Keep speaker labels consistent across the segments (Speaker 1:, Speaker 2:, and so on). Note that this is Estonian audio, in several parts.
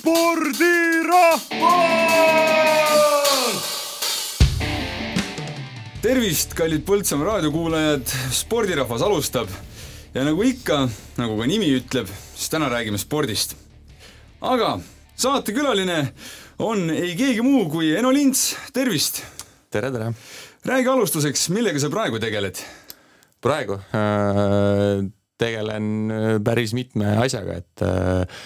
Speaker 1: spordirahvas! tervist, kallid Põltsamaa raadiokuulajad, spordirahvas alustab ja nagu ikka, nagu ka nimi ütleb, siis täna räägime spordist. aga saatekülaline on ei keegi muu kui Eno Lints, tervist!
Speaker 2: tere, tere!
Speaker 1: räägi alustuseks, millega sa praegu tegeled?
Speaker 2: praegu äh, tegelen päris mitme asjaga, et äh,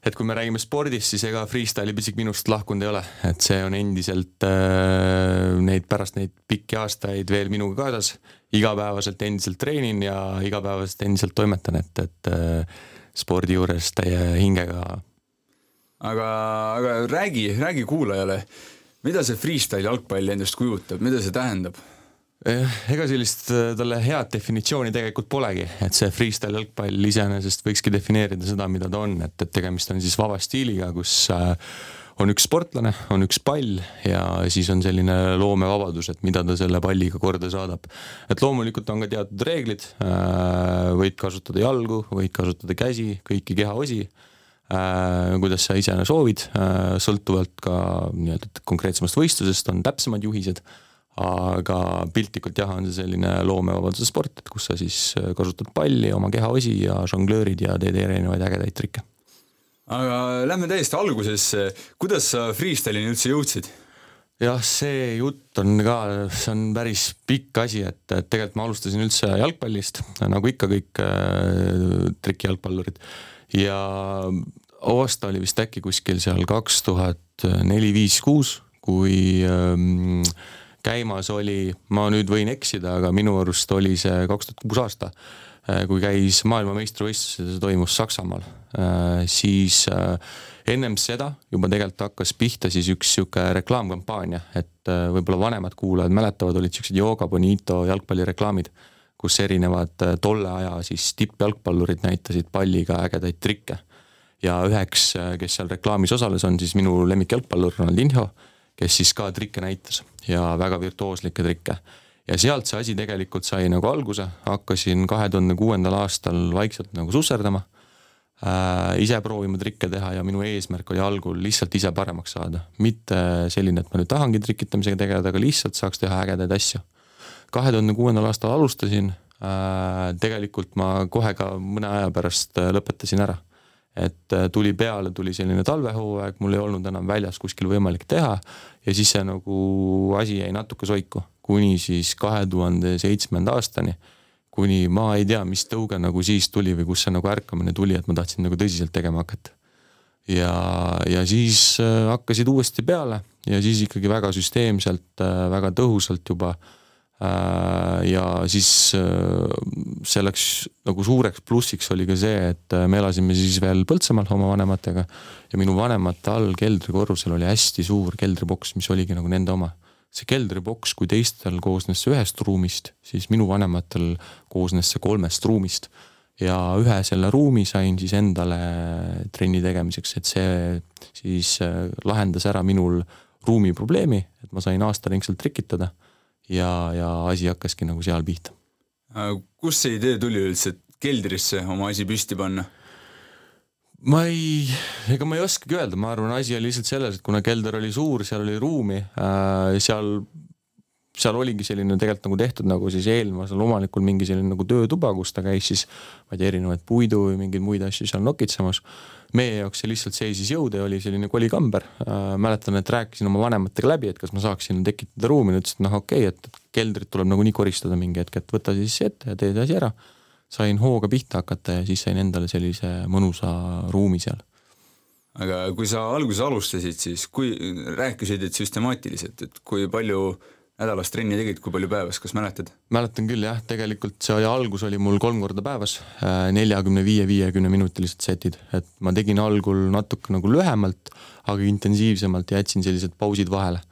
Speaker 2: et kui me räägime spordist, siis ega freestyle'i pisik minust lahkunud ei ole, et see on endiselt äh, neid pärast neid pikki aastaid veel minuga kaasas. igapäevaselt endiselt treenin ja igapäevaselt endiselt toimetan, et, et äh, spordi juures täie hingega.
Speaker 1: aga, aga räägi, räägi kuulajale, mida see freestyle jalgpall endast kujutab, mida see tähendab?
Speaker 2: Ega sellist äh, talle head definitsiooni tegelikult polegi, et see freestyle jalgpall iseenesest võikski defineerida seda, mida ta on, et, et tegemist on siis vaba stiiliga, kus äh, on üks sportlane, on üks pall ja siis on selline loomevabadus, et mida ta selle palliga korda saadab. et loomulikult on ka teatud reeglid, äh, võid kasutada jalgu, võid kasutada käsi, kõiki kehaosi kuidas sa ise soovid, sõltuvalt ka nii-öelda konkreetsemast võistlusest on täpsemad juhised aga piltlikult jah, on see selline loomevabaduse sport, et kus sa siis äh, kasutad palli, oma kehaosi ja žonglöörid ja teed erinevaid ägedaid trikke.
Speaker 1: aga lähme täiesti algusesse, kuidas sa freestyle'ini üldse jõudsid?
Speaker 2: jah, see jutt on ka, see on päris pikk asi, et, et tegelikult ma alustasin üldse jalgpallist, nagu ikka kõik äh, trikijalgpallurid ja aasta oli vist äkki kuskil seal kaks tuhat neli, viis, kuus, kui ähm, käimas oli, ma nüüd võin eksida, aga minu arust oli see kaks tuhat kuus aasta, äh, kui käis maailmameistrivõistlused see toimus Saksamaal, äh, siis äh, ennem seda juba tegelikult hakkas pihta siis üks sihuke reklaamkampaania, et võib-olla vanemad kuulajad mäletavad, olid siuksed Yoga Bonito jalgpallireklaamid, kus erinevad tolle aja siis tippjalgpallurid näitasid palliga ägedaid trikke. ja üheks, kes seal reklaamis osales, on siis minu lemmikjalgpallur Ronaldinho kes siis ka trikke näitas ja väga virtuooslikke trikke. ja sealt see asi tegelikult sai nagu alguse, hakkasin kahe tuhande kuuendal aastal vaikselt nagu susserdama äh,. ise proovima trikke teha ja minu eesmärk oli algul lihtsalt ise paremaks saada, mitte selline, et ma nüüd tahangi trikitamisega tegeleda, aga lihtsalt saaks teha ägedaid asju. kahe tuhande kuuendal aastal alustasin äh,, tegelikult ma kohe ka mõne aja pärast äh, lõpetasin ära et äh, tuli peale, tuli selline talvehooaeg, mul ei olnud enam väljas kuskil võimalik teha ja siis see nagu asi jäi natuke soiku, kuni siis kahe tuhande seitsmenda aastani. kuni ma ei tea, mis tõuge nagu siis tuli või kust see nagu ärkamine tuli, et ma tahtsin nagu tõsiselt tegema hakata. ja, ja siis äh, hakkasid uuesti peale ja siis ikkagi väga süsteemselt, äh, väga tõhusalt juba ja siis äh, selleks nagu suureks plussiks oli ka see, et äh, me elasime siis veel Põltsamaal oma vanematega ja minu vanemate all keldrikorrusel oli hästi suur keldriboks, mis oligi nagu nende oma. see keldriboks, kui teistel koosnes see ühest ruumist, siis minu vanematel koosnes see kolmest ruumist ja ühe selle ruumi sain siis endale trenni tegemiseks, et see siis lahendas ära minul ruumi probleemi, et ma sain aastaringselt trikitada ja, ja asi hakkaski nagu seal pihta.
Speaker 1: Äh, kust see idee tuli üldse, et keldrisse oma asi püsti panna?
Speaker 2: ma ei, ega ma ei oskagi öelda, ma arvan, asi oli lihtsalt selles, et kuna kelder oli suur, seal oli ruumi äh,, seal, seal oligi selline tegelikult nagu tehtud nagu siis eelmisel omanikul mingi selline nagu töötuba, kus ta käis siis ma ei tea, erinevaid puidu või mingeid muid asju seal nokitsemas meie jaoks see lihtsalt seisis jõude, oli selline kolikamber äh,. mäletan, et rääkisin oma vanematega läbi, et kas ma saaksin tekitada ruumi, nad ütlesid, noh, okei okay,, et keldrit tuleb nagunii koristada mingi hetk, et võta siis ette ja tee see asi ära. sain hooga pihta hakata ja siis sain endale sellise mõnusa ruumi seal
Speaker 1: aga kui sa alguses alustasid, siis kui rääkisid, et süstemaatiliselt, et kui palju nädalas trenni tegid, kui palju päevas, kas mäletad?
Speaker 2: mäletan küll jah, tegelikult see algus oli mul kolm korda päevas, äh, neljakümne viie, viiekümne minutilised setid, et ma tegin algul natuke nagu lühemalt, aga intensiivsemalt ja jätsin sellised pausid vahele.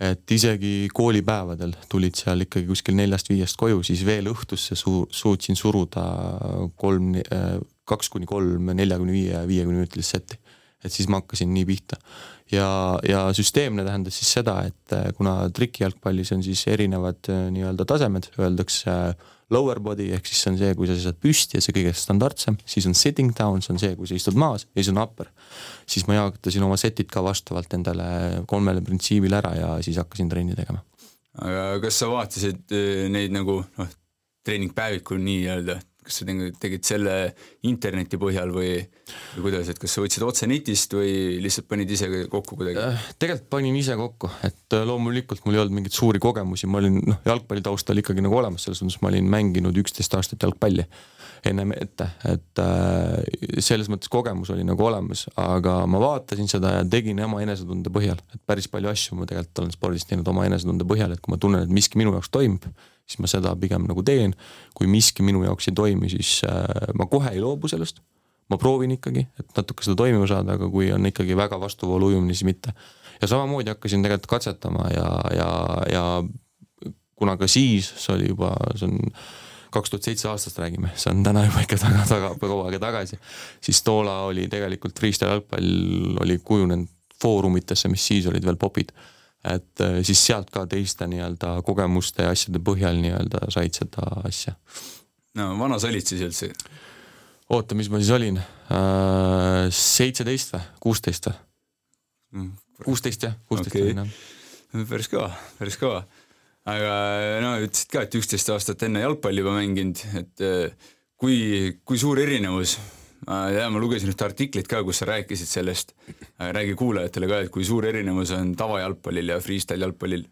Speaker 2: et isegi koolipäevadel tulid seal ikkagi kuskil neljast-viiest koju, siis veel õhtusse su-, suutsin suruda kolm, äh, kaks kuni kolm neljakümne viie viiekümne minutilist setti. et siis ma hakkasin nii pihta. Ja, ja süsteemne tähendas siis seda, et äh, kuna trikijalgpallis on siis erinevad äh, nii-öelda tasemed, öeldakse lower body ehk siis see on see, kui sa seisad püsti ja see kõige standardsem, siis on sitting down, see on see, kui sa istud maas ja siis on upper. siis ma jaotasin oma setid ka vastavalt endale kolmele printsiibile ära ja siis hakkasin trenni tegema.
Speaker 1: aga kas sa vaatasid neid nagu noh, treeningpäevikul nii-öelda, kas sa tegid selle interneti põhjal või, või kuidas, et kas sa võtsid otse netist või lihtsalt panid ise kokku kuidagi?
Speaker 2: Äh, tegelikult panin ise kokku, et äh, loomulikult mul ei olnud mingeid suuri kogemusi, ma olin noh, jalgpalli taustal ikkagi nagu olemas, selles mõttes ma olin mänginud üksteist aastat jalgpalli ennem ette, et äh, selles mõttes kogemus oli nagu olemas, aga ma vaatasin seda ja tegin oma enesetunde põhjal, et päris palju asju ma tegelikult olen spordis teinud oma enesetunde põhjal, et kui ma tunnen, et miski minu jaoks toimub, siis ma seda pigem nagu teen. kui miski minu jaoks ei toimi, siis äh, ma kohe ei loobu sellest. Ma proovin ikkagi, et natuke seda toimima saada, aga kui on ikkagi väga vastuvoolu ujumine, siis mitte. ja samamoodi hakkasin tegelikult katsetama ja, ja, ja kuna ka siis, see oli juba, see on kaks tuhat seitse aastast räägime, see on täna juba ikka taga, taga, kaua aega tagasi, siis toona oli tegelikult freestyle jalgpall oli kujunenud foorumitesse, mis siis olid veel popid. et äh, siis sealt ka teiste nii-öelda kogemuste ja asjade põhjal nii-öelda said seda asja.
Speaker 1: no vana sa olid siis üldse?
Speaker 2: Oota, mis ma siis olin? Äh, seitseteist või, kuusteist või? Mm, kuusteist jah, kuusteist olin jah.
Speaker 1: päris kõva, päris kõva aga no ütlesid ka, et üksteist aastat enne jalgpalli juba mänginud, et äh, kui, kui suur erinevus ja ma lugesin ühte artiklit ka, kus sa rääkisid sellest, räägi kuulajatele ka, et kui suur erinevus on tavajalgpallil ja freestyle jalgpallil?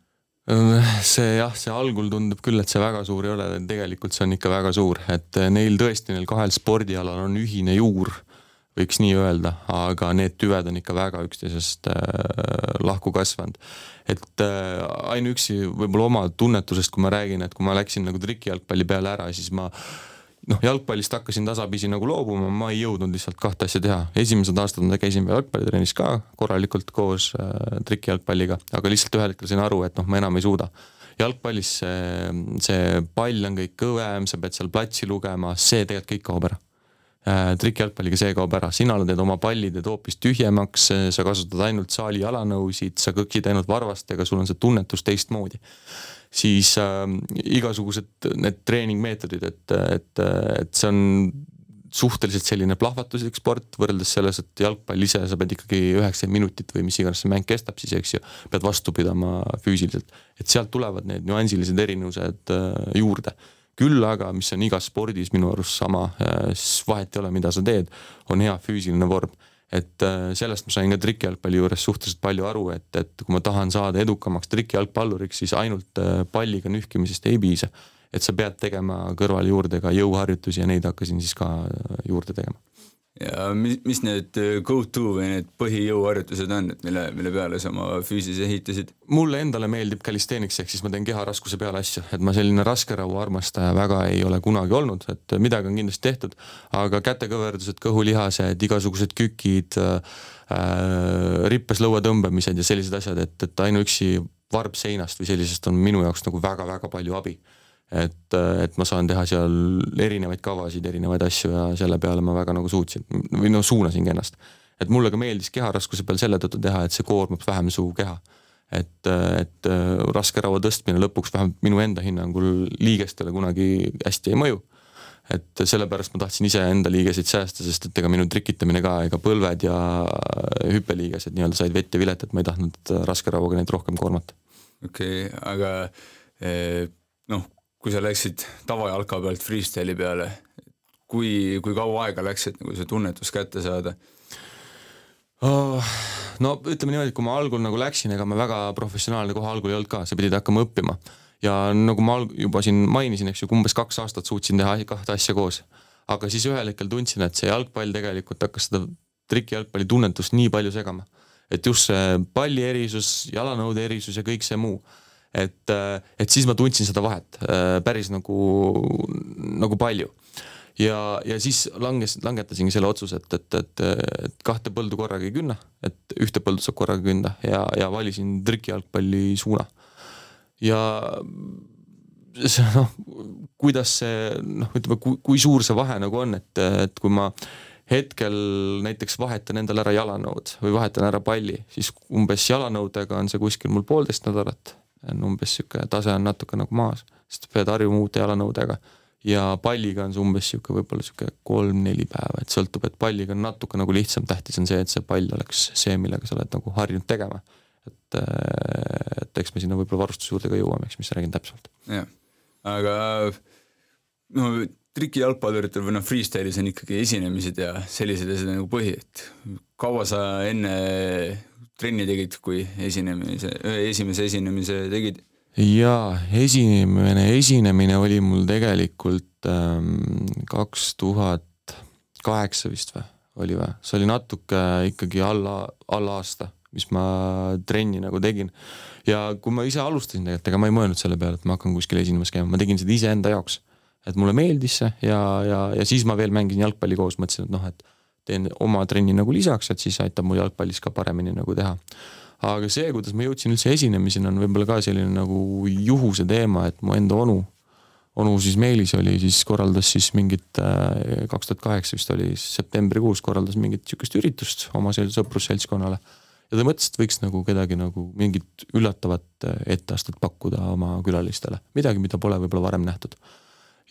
Speaker 2: See jah, see algul tundub küll, et see väga suur ei ole, tegelikult see on ikka väga suur, et neil tõesti, neil kahel spordialal on ühine juur võiks nii öelda, aga need tüved on ikka väga üksteisest äh, lahku kasvanud. et äh, ainuüksi võib-olla oma tunnetusest, kui ma räägin, et kui ma läksin nagu trikijalgpalli peale ära, siis ma noh, jalgpallist hakkasin tasapisi nagu loobuma, ma ei jõudnud lihtsalt kahte asja teha. esimesed aastad ma käisin jalgpallitrennis ka korralikult koos äh, trikijalgpalliga, aga lihtsalt ühel hetkel sain aru, et noh, ma enam ei suuda jalgpallis see, see pall on kõik kõvem, sa pead seal platsi lugema, see tegelikult kõik kaob ära Äh, trikijalgpalliga see kaob ära, sina teed oma palli, teed hoopis tühjemaks, sa kasutad ainult saali jalanõusid, sa kõkid ainult varvastega, sul on see tunnetus teistmoodi. siis äh, igasugused need treeningmeetodid, et, et, et see on suhteliselt selline plahvatuslik sport võrreldes selles, et jalgpall ise, sa pead ikkagi üheksakümmend minutit või mis iganes see mäng kestab siis, eks ju, pead vastu pidama füüsiliselt. et sealt tulevad need nüansilised erinevused äh, juurde küll aga, mis on igas spordis minu arust sama, äh, siis vahet ei ole, mida sa teed, on hea füüsiline vorm. et äh, sellest ma sain ka trikijalgpalli juures suhteliselt palju aru, et, et kui ma tahan saada edukamaks trikijalgpalluriks, siis ainult äh, palliga nühkimisest ei piisa. et sa pead tegema kõrvale juurde ka jõuharjutusi ja neid hakkasin siis ka juurde tegema
Speaker 1: ja mis, mis need äh, go-to või need põhijõuharjutused on, et mille, mille peale sa oma füüsise ehitasid?
Speaker 2: mulle endale meeldib calisthenics ehk siis ma teen keharaskuse peale asju, et ma selline raskerahu armastaja väga ei ole kunagi olnud, et midagi on kindlasti tehtud, aga kätekõverdused, kõhulihased, igasugused kükid äh,, rippes lõue tõmbamised ja sellised asjad, et, et ainuüksi varb seinast või sellisest on minu jaoks nagu väga-väga palju abi et, et ma saan teha seal erinevaid kavasid, erinevaid asju ja selle peale ma väga nagu suutsin või no suunasingi ennast. et mulle ka meeldis keharaskuse peal selle tõttu teha, et see koormab vähem su keha. et, et raske raua tõstmine lõpuks vähemalt minu enda hinnangul liigestele kunagi hästi ei mõju et sellepärast ma tahtsin iseenda liigeseid säästa, sest et ega minu trikitamine ka, ega põlved ja hüppeliigesed nii-öelda said vett ja vilet, et ma ei tahtnud raske rauaga neid rohkem koormata.
Speaker 1: okei okay,, aga noh, kui sa läksid tavajalka pealt freestyle'i peale, kui, kui kaua aega läks, et nagu see tunnetus kätte saada
Speaker 2: oh,? no ütleme niimoodi, et kui ma algul nagu läksin, ega ma väga professionaalne kohe algul ei olnud ka, sa pidid hakkama õppima. ja nagu ma juba siin mainisin, eks ju, umbes kaks aastat suutsin teha kahte asja koos. aga siis ühel hetkel tundsin, et see jalgpall tegelikult hakkas seda trikijalgpalli tunnetust nii palju segama. et just see palli erisus, jalanõude erisus ja kõik see muu et, äh, et siis ma tundsin seda vahet äh, päris nagu, nagu palju. ja, ja siis langes, langetasingi selle otsuse, et, et, et, et kahte põldu korraga ei künna, et ühte põldu saab korraga künda ja, ja valisin trikijalgpalli suuna. ja see noh, kuidas see noh, ütleme, kui, kui suur see vahe nagu on, et, et kui ma hetkel näiteks vahetan endale ära jalanõud või vahetan ära palli, siis umbes jalanõudega on see kuskil mul poolteist nädalat, on umbes niisugune tase on natuke nagu maas, sest pead harjuma uute jalanõudega ja palliga on see umbes niisugune võib-olla niisugune kolm-neli päeva, et sõltub, et palliga on natuke nagu lihtsam, tähtis on see, et see pall oleks see, millega sa oled nagu harjunud tegema. et, äh, et eks me sinna võib-olla varustuse juurde ka jõuame, eks, mis räägin täpsemalt.
Speaker 1: jah, aga no trikijalgpalluritel või noh, freestyle'is on ikkagi esinemised ja sellised asjad nagu põhi, et kaua sa enne trenni tegid, kui esinemise, esimese esinemise tegid?
Speaker 2: jaa, esimene esinemine oli mul tegelikult ähm, kaks tuhat kaheksa vist või, oli või, see oli natuke ikkagi alla, alla aasta, mis ma trenni nagu tegin. ja kui ma ise alustasin tegelikult, ega ma ei mõelnud selle peale, et ma hakkan kuskil esinemas käima, ma tegin seda iseenda jaoks. et mulle meeldis see ja, ja, ja siis ma veel mängisin jalgpalli koos, mõtlesin, et noh, et teen oma trenni nagu lisaks, et siis aitab mul jalgpallis ka paremini nagu teha. Aga see, kuidas ma jõudsin üldse esinemiseni, on võib-olla ka selline nagu juhuse teema, et mu enda onu, onu siis Meelis oli, siis korraldas siis mingit, äh, kaks tuhat kaheksa vist oli, septembrikuus korraldas mingit sihukest üritust oma sõprusseltskonnale. ja ta mõtles, et võiks nagu kedagi nagu mingit üllatavat äh, etteastet pakkuda oma külalistele, midagi, mida pole võib-olla varem nähtud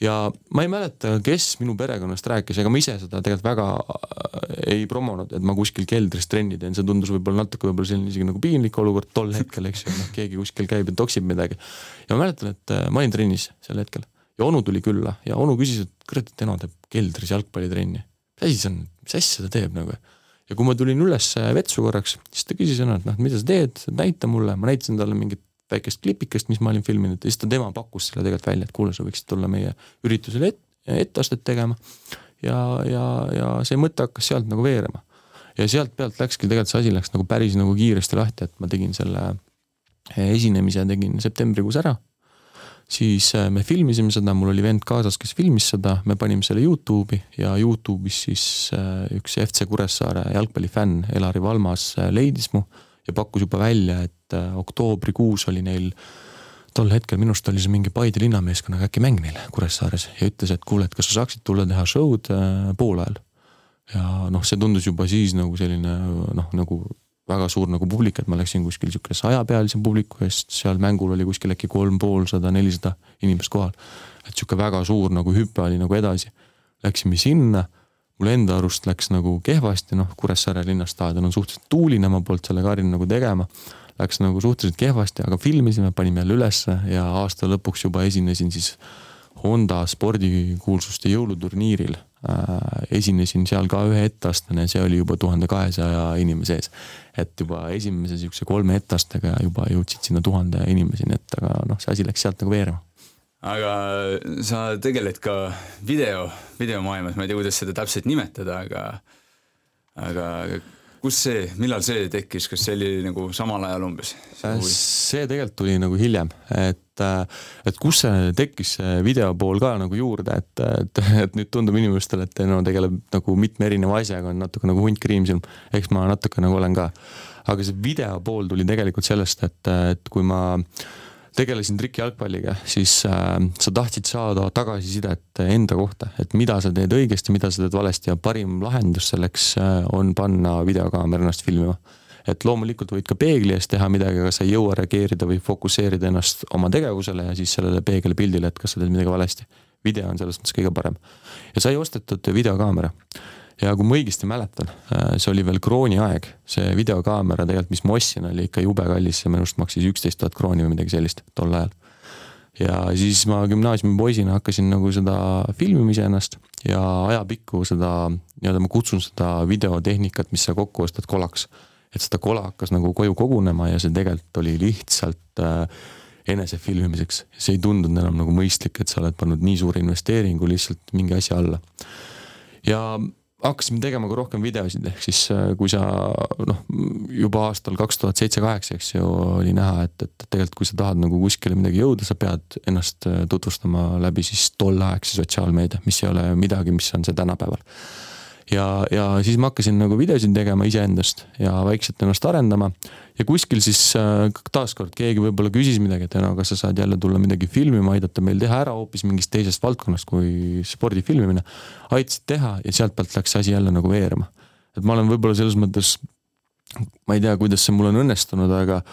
Speaker 2: ja ma ei mäleta, kes minu perekonnast rääkis, ega ma ise seda tegelikult väga äh, ei promonud, et ma kuskil keldris trenni teen, see tundus võib-olla natuke võib-olla selline isegi nagu piinlik olukord tol hetkel, eks ju, noh keegi kuskil käib ja toksib midagi. ja ma mäletan, et äh, ma olin trennis sel hetkel ja onu tuli külla ja onu küsis, et kurat, et Eno teeb keldris jalgpallitrenni. mis asi see on, mis asja ta teeb nagu? ja kui ma tulin üles vetsu korraks, siis ta küsis Eno, et noh, mida sa teed, näita mulle, ma näitasin talle mingit väikest klipikest, mis ma olin filminud ja siis ta, tema pakkus selle tegelikult välja, et kuule, sa võiksid tulla meie üritusele et, etteastet tegema. ja, ja, ja see mõte hakkas sealt nagu veerema. ja sealt pealt läkski tegelikult see asi läks nagu päris nagu kiiresti lahti, et ma tegin selle esinemise tegin septembrikuus ära. siis äh, me filmisime seda, mul oli vend kaasas, kes filmis seda, me panime selle Youtube'i ja Youtube'is siis äh, üks FC Kuressaare jalgpallifänn Elari Valmas leidis mu ja pakkus juba välja, et äh, oktoobrikuus oli neil tol hetkel minu arust oli see mingi Paide linnameeskonnaga äkki mäng neil Kuressaares ja ütles, et kuule, et kas sa saaksid tulla teha show'd äh, poolajal. ja noh, see tundus juba siis nagu selline noh, nagu väga suur nagu publik, et ma läksin kuskil sihuke sajapealise publiku eest, seal mängul oli kuskil äkki kolm poolsada, nelisada inimest kohal. et sihuke väga suur nagu hüpe oli nagu edasi. Läksime sinna mul enda arust läks nagu kehvasti, noh, Kuressaare linnastaadion on suhteliselt tuuline, ma polnud sellega harjunud nagu tegema. Läks nagu suhteliselt kehvasti, aga filmisime, panime jälle ülesse ja aasta lõpuks juba esinesin siis Honda spordikuulsuste jõuluturniiril äh,. esinesin seal ka ühe etteastmena ja see oli juba tuhande kahesaja inimese ees. et juba esimese sihukese kolme etteastega juba jõudsid sinna tuhande inimeseni, et aga noh, see asi läks sealt nagu veerema
Speaker 1: aga sa tegeled ka video, videomaailmas, ma ei tea, kuidas seda täpselt nimetada, aga aga kus see, millal see tekkis, kas see oli nagu samal ajal umbes?
Speaker 2: see tegelikult tuli nagu hiljem, et, et kus see tekkis, see video pool ka nagu juurde, et, et, et nüüd tundub inimestele, et no tegeleb nagu mitme erineva asjaga, on natuke nagu hunt kriimsilm, eks ma natuke nagu olen ka. aga see video pool tuli tegelikult sellest, et, et kui ma äh, tegelesin trikijalgpalliga, siis äh, sa tahtsid saada tagasisidet enda kohta, et mida sa teed õigesti, mida sa teed valesti ja parim lahendus selleks äh, on panna videokaamera ennast filmima. et loomulikult võid ka peegli ees teha midagi, aga sa ei jõua reageerida või fokusseerida ennast oma tegevusele ja siis sellele peegelpildile, et kas sa teed midagi valesti. video on selles mõttes kõige parem. ja sai ostetud videokaamera ja kui ma õigesti mäletan, äh, see oli veel krooni aeg, see videokaamera tegelikult, mis ma ostsin, oli ikka jube kallis, see minu arust maksis üksteist tuhat krooni või midagi sellist tol ajal. ja siis ma gümnaasiumipoisina hakkasin nagu seda filmima iseennast ja ajapikku seda, nii-öelda ma kutsun seda videotehnikat, mis sa kokku ostad kolaks. et seda kola hakkas nagu koju kogunema ja see tegelikult oli lihtsalt äh, enese filmimiseks. see ei tundunud enam nagu mõistlik, et sa oled pannud nii suure investeeringu lihtsalt mingi asja alla. ja hakkasime tegema ka rohkem videosid, ehk siis äh, kui sa noh, juba aastal kaks tuhat seitse-kaheksa, eks ju, oli näha, et, et tegelikult kui sa tahad nagu kuskile midagi jõuda, sa pead ennast äh, tutvustama läbi siis tolleaegse sotsiaalmeedia, mis ei ole midagi, mis on see tänapäeval. Ja, ja siis ma hakkasin nagu videosid tegema iseendast ja vaikselt ennast arendama ja kuskil siis äh, taaskord keegi võib-olla küsis midagi, et no kas sa saad jälle tulla midagi filmima, aidata meil teha ära hoopis mingist teisest valdkonnast kui spordi filmimine. aitasid teha ja sealtpealt läks asi jälle nagu veerema. et ma olen võib-olla selles mõttes, ma ei tea, kuidas see mul on õnnestunud, aga,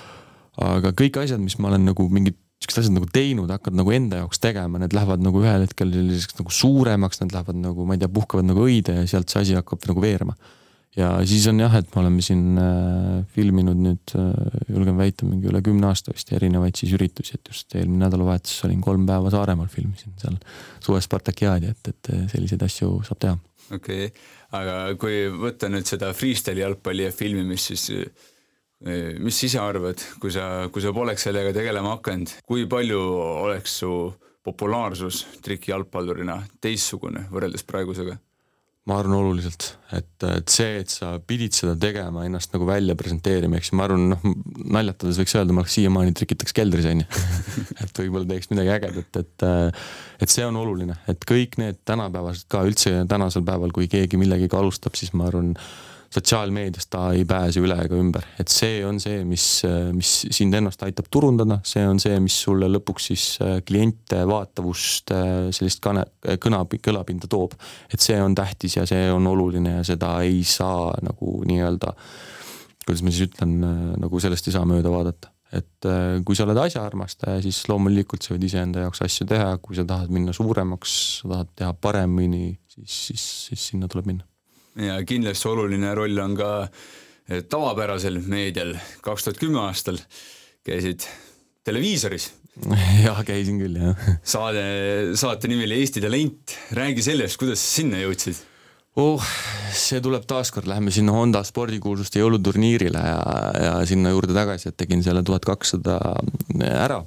Speaker 2: aga kõik asjad, mis ma olen nagu mingid siuksed asjad nagu teinud, hakkad nagu enda jaoks tegema, need lähevad nagu ühel hetkel selliseks nagu suuremaks, need lähevad nagu, ma ei tea, puhkavad nagu õide ja sealt see asi hakkab nagu veerema ja siis on jah, et me oleme siin äh, filminud nüüd äh,, julgen väita, mingi üle kümne aasta vist erinevaid siis üritusi, et just eelmine nädalavahetus olin kolm päeva Saaremaal, filmisin seal suve Spartakiaadi, et, et selliseid asju saab teha.
Speaker 1: okei okay., aga kui võtta nüüd seda freestyle jalgpalli ja filmimist, siis äh, mis sa ise arvad, kui sa, kui sa poleks sellega tegelema hakanud, kui palju oleks su populaarsus trikijalgpallurina teistsugune võrreldes praegusega?
Speaker 2: ma arvan oluliselt, et, et see, et sa pidid seda tegema, ennast nagu välja presenteerima, eks ma arvan, noh naljatades võiks öelda, ma oleks siiamaani trikitaks keldris onju et võib-olla teeks midagi ägedat, et, et see on oluline, et kõik need tänapäevased ka üldse tänasel päeval, kui keegi millegagi alustab, siis ma arvan sotsiaalmeediast ta ei pääse üle ega ümber, et see on see, mis, mis sind ennast aitab turundada, see on see, mis sulle lõpuks siis äh, kliente, vaatavust, äh, sellist kane, kõna, kõlapinda toob. et see on tähtis ja see on oluline ja seda ei saa nagu nii-öelda, kuidas ma siis ütlen, äh, nagu sellest ei saa mööda vaadata. Et kui sa oled asjaarmastaja, siis loomulikult sa võid iseenda jaoks asju teha, kui sa tahad minna suuremaks, sa tahad teha paremini, siis, siis, siis sinna tuleb minna
Speaker 1: ja kindlasti oluline roll on ka eh, tavapärasel meedial. kaks tuhat kümme aastal käisid televiisoris.
Speaker 2: jah, käisin küll, jah.
Speaker 1: saade, saate nimi oli Eesti Talent. räägi sellest, kuidas sa sinna jõudsid
Speaker 2: oh, see tuleb taaskord, lähme sinna Honda spordikuulsuste jõuluturniirile ja, ja sinna juurde tagasi, et tegin selle tuhat kakssada ära.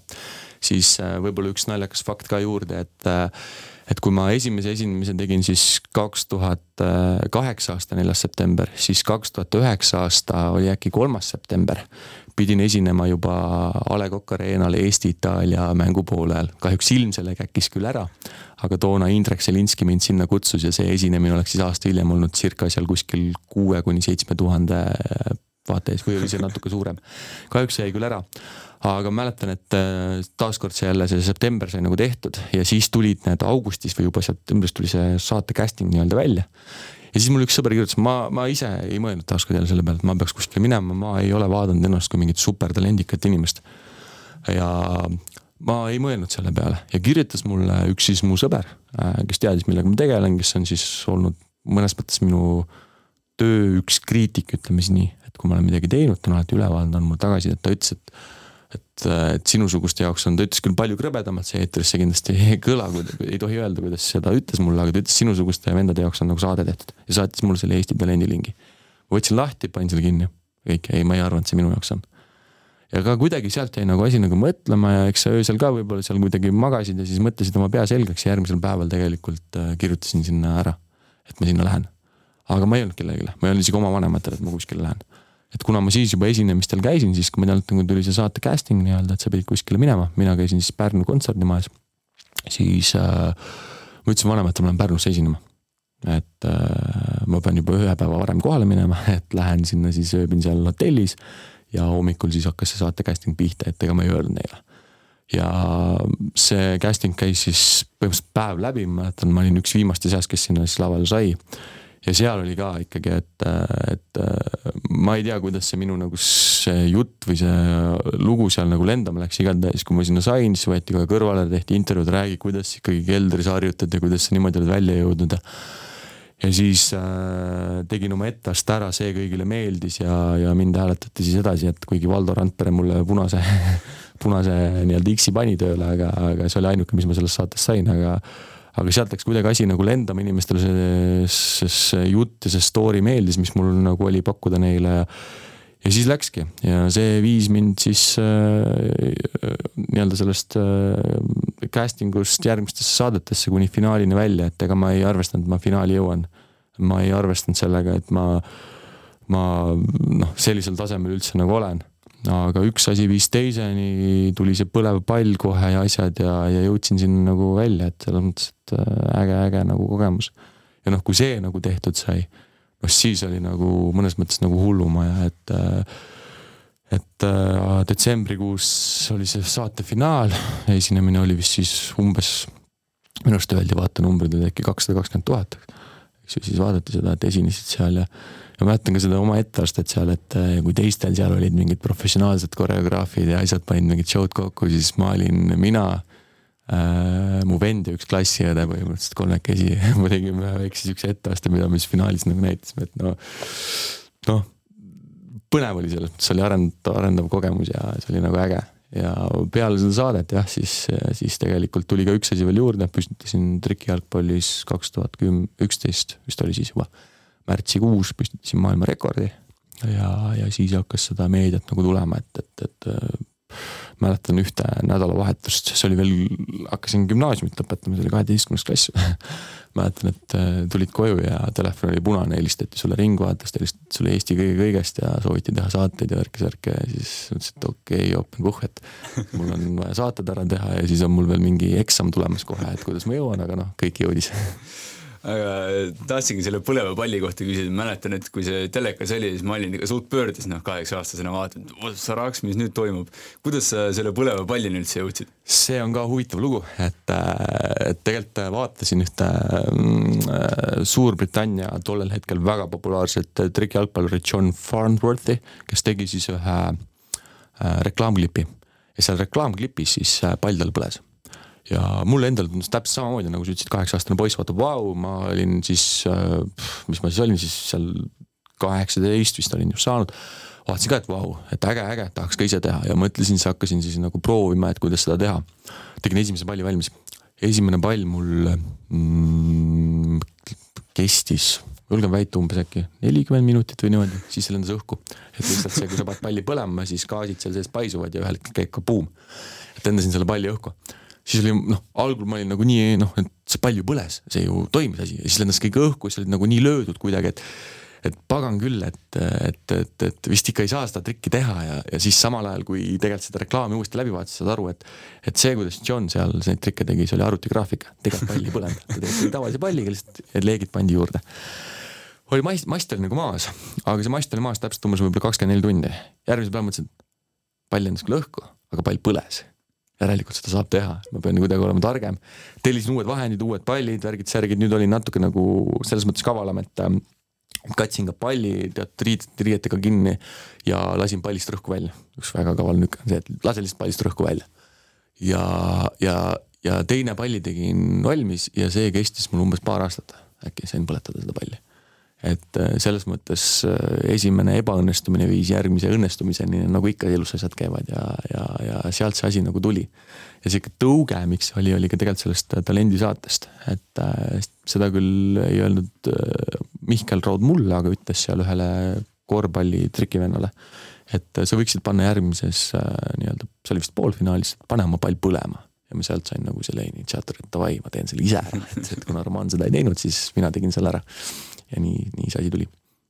Speaker 2: siis eh, võib-olla üks naljakas fakt ka juurde, et äh, et kui ma esimese esinemise tegin siis kaks tuhat kaheksa aasta neljas september, siis kaks tuhat üheksa aasta oli äkki kolmas september. pidin esinema juba A Le Coq Arena'l Eesti-Itaalia mängu poolel, kahjuks ilm selle käkkis küll ära. aga toona Indrek Selinski mind sinna kutsus ja see esinemine oleks siis aasta hiljem olnud circa seal kuskil kuue kuni seitsme tuhande vaata ees või oli see natuke suurem. kahjuks jäi küll ära aga mäletan, et äh, taaskord see jälle see september sai nagu tehtud ja siis tulid need augustis või juba septembris tuli see saate casting nii-öelda välja. ja siis mul üks sõber kirjutas, ma, ma ise ei mõelnud taaskord jälle selle peale, et ma peaks kuskile minema, ma ei ole vaadanud ennast kui mingit supertalendikat inimest. ja ma ei mõelnud selle peale ja kirjutas mulle üks siis mu sõber, äh, kes teadis, millega ma tegelen, kes on siis olnud mõnes mõttes minu töö üks kriitik, ütleme siis nii, et kui ma olen midagi teinud, ta on alati üle vaadanud, andnud mulle tagasisidet, ta ütles, et et, et sinusuguste jaoks on, ta ütles küll palju krõbedamalt, see eetris see kindlasti ei kõla, ei tohi öelda, kuidas seda ütles mulle, aga ta ütles sinusuguste vendade jaoks on nagu saade tehtud ja saatis mulle selle Eesti Talendi lingi. võtsin lahti, panin selle kinni, kõik, ei, ma ei arvanud, see minu jaoks on. ja ka kuidagi sealt jäi nagu asi nagu mõtlema ja eks sa öösel ka võib-olla seal kuidagi magasid ja siis mõtlesid oma pea selgeks ja järgmisel päeval tegelikult äh, kirjutasin sinna ära, et ma sinna lähen. aga ma ei öelnud kellelegi, ma ei öelnud isegi oma vanematele, et ma kuskile lähen et kuna ma siis juba esinemistel käisin, siis kui ma tean, et tuli see saate casting nii-öelda, et sa pidid kuskile minema, mina käisin siis Pärnu kontserdimajas. siis äh, ma ütlesin vanematele, ma lähen Pärnusse esinema. et äh, ma pean juba ühe päeva varem kohale minema, et lähen sinna siis ööbin seal hotellis. ja hommikul siis hakkas see saate casting pihta, et ega ma ei öelnud neile. ja see casting käis siis põhimõtteliselt päev läbi, ma mäletan, ma olin üks viimaste seas, kes sinna siis lavale sai ja seal oli ka ikkagi, et, et ma ei tea, kuidas see minu nagu see jutt või see lugu seal nagu lendama läks, igatahes kui ma sinna sain, siis võeti kohe kõrvale, tehti intervjuud, räägi, kuidas ikkagi keldris harjutad ja kuidas sa niimoodi oled välja jõudnud ja ja siis äh, tegin oma etteaste ära, see kõigile meeldis ja, ja mind hääletati siis edasi, et kuigi Valdo Randpere mulle punase punase nii-öelda X-i pani tööle, aga, aga see oli ainuke, mis ma sellest saatest sain, aga aga sealt läks kuidagi asi nagu lendama, inimestele see, see, see jutt ja see story meeldis, mis mul nagu oli pakkuda neile. ja siis läkski ja see viis mind siis äh, nii-öelda sellest äh, casting ust järgmistesse saadetesse kuni finaalini välja, et ega ma ei arvestanud, et ma finaali jõuan. ma ei arvestanud sellega, et ma, ma noh, sellisel tasemel üldse nagu olen aga üks asi viis teiseni, tuli see põlev pall kohe ja asjad ja, ja jõudsin sinna nagu välja, et selles mõttes, et äh, äge, äge nagu kogemus. ja noh, kui see nagu tehtud sai, noh siis oli nagu mõnes mõttes nagu hullumaja, et et äh, detsembrikuus oli see saate finaal, esinemine oli vist siis umbes, minu arust öeldi vaatenumbrid olid äkki kakssada kakskümmend tuhat, eks ju, siis vaadati seda, et esinesid seal ja ja mäletan ka seda oma etteastet seal, et äh, kui teistel seal olid mingid professionaalsed koreograafid ja asjad panid mingid show'd kokku, siis ma olin mina äh,, mu vend ja üks klassiõde põhimõtteliselt kolmekesi. Me tegime väikse siukse etteaste, mida me siis finaalis nagu näitasime, et no noh, põnev oli selles mõttes, oli arendav, arendav kogemus ja see oli nagu äge. Ja peale seda saadet jah, siis, siis tegelikult tuli ka üks asi veel juurde, püstitasin trikijalgpallis kaks tuhat kümme, üksteist vist oli siis juba märtsikuus püstitasin maailmarekordi ja, ja siis hakkas seda meediat nagu tulema, et, et, et äh, mäletan ühte nädalavahetust, see oli veel, hakkasin gümnaasiumit lõpetama, see oli kaheteistkümnes klass. Mäletan, et äh, tulid koju ja telefon oli punane, helistati sulle Ringvaatest, helistati sulle Eesti kõige kõigest ja sooviti teha saateid ja värki-särke ja siis mõtlesin, et okei okay,, open puhh, et mul on vaja saated ära teha ja siis on mul veel mingi eksam tulemas kohe, et kuidas ma jõuan, aga noh, kõik jõudis
Speaker 1: aga tahtsingi selle põleva palli kohta küsida, mäletan, et kui see telekas oli, siis ma olin ikka suht pöördes, noh, kaheksa-aastasena vaatan, et sa raks, mis nüüd toimub. kuidas sa selle põleva pallini üldse jõudsid?
Speaker 2: see on ka huvitav lugu, et, et tegelikult vaatasin ühte mm, Suurbritannia tollel hetkel väga populaarset trikijalgpallurit John Farnworthi, kes tegi siis ühe äh, reklaamklipi ja seal reklaamklipis siis äh, pall tal põles ja mulle endale tundus täpselt samamoodi, nagu sa ütlesid, kaheksa-aastane poiss vaatab, vau, ma olin siis äh,, mis ma siis olin siis seal kaheksateist vist olin just saanud. vaatasin ka, et vau, et äge, äge, tahaks ka ise teha ja mõtlesin, siis hakkasin siis nagu proovima, et kuidas seda teha. tegin esimese palli valmis. esimene pall mul mm, kestis, julgen väita umbes äkki nelikümmend minutit või niimoodi, siis see lendas õhku. et lihtsalt see, kui sa paned palli põlema, siis gaasid seal sees paisuvad ja ühel hetkel käib ka buum. et lendasin selle palli õhku siis oli noh, algul ma olin nagu nii noh, et see pall ju põles, see ju toimis asi ja siis lendas kõik õhku, siis olid nagu nii löödud kuidagi, et et pagan küll, et, et, et, et vist ikka ei saa seda trikki teha ja, ja siis samal ajal, kui tegelikult seda reklaami uuesti läbi vaatasid, saad aru, et et see, kuidas John seal neid trikke tegi, see oli arvutigraafika, tegelikult palli ei põlenud, ta tegi tavalise palliga lihtsalt, leegid pandi juurde. oli mast, mast oli nagu maas, aga see mast oli maas täpselt umbes võib-olla kakskümmend neli tundi. järgmisel päeval mõtlesin, et pall lendas küll õhku, aga pall põles järelikult seda saab teha, ma pean kuidagi olema targem. tellisin uued vahendid, uued pallid, värgid, särgid, nüüd olin natuke nagu selles mõttes kavalam, et ähm, katsin ka palli teatud riid, riietega kinni ja lasin pallist rõhku välja. üks väga kaval nükk on see, et lase lihtsalt pallist rõhku välja. ja, ja, ja teine palli tegin valmis ja see kestis mul umbes paar aastat, äkki sain põletada seda palli et äh, selles mõttes äh, esimene ebaõnnestumine viis järgmise õnnestumiseni, nagu ikka elus asjad käivad ja, ja, ja sealt see asi nagu tuli. ja sihuke tõuge, miks oli, oli ka tegelikult sellest talendisaatest, et äh, seda küll ei öelnud Mihkel Raud mulle, aga ütles seal ühele korvpalli trikivennale, et sa võiksid panna järgmises nii-öelda, see oli vist poolfinaalis, pane oma pall põlema. Ja ma sealt sain nagu selle initsiaatori, et davai, ma teen selle ise ära, et kuna Roman seda ei teinud, siis mina tegin selle ära ja nii, nii see asi tuli.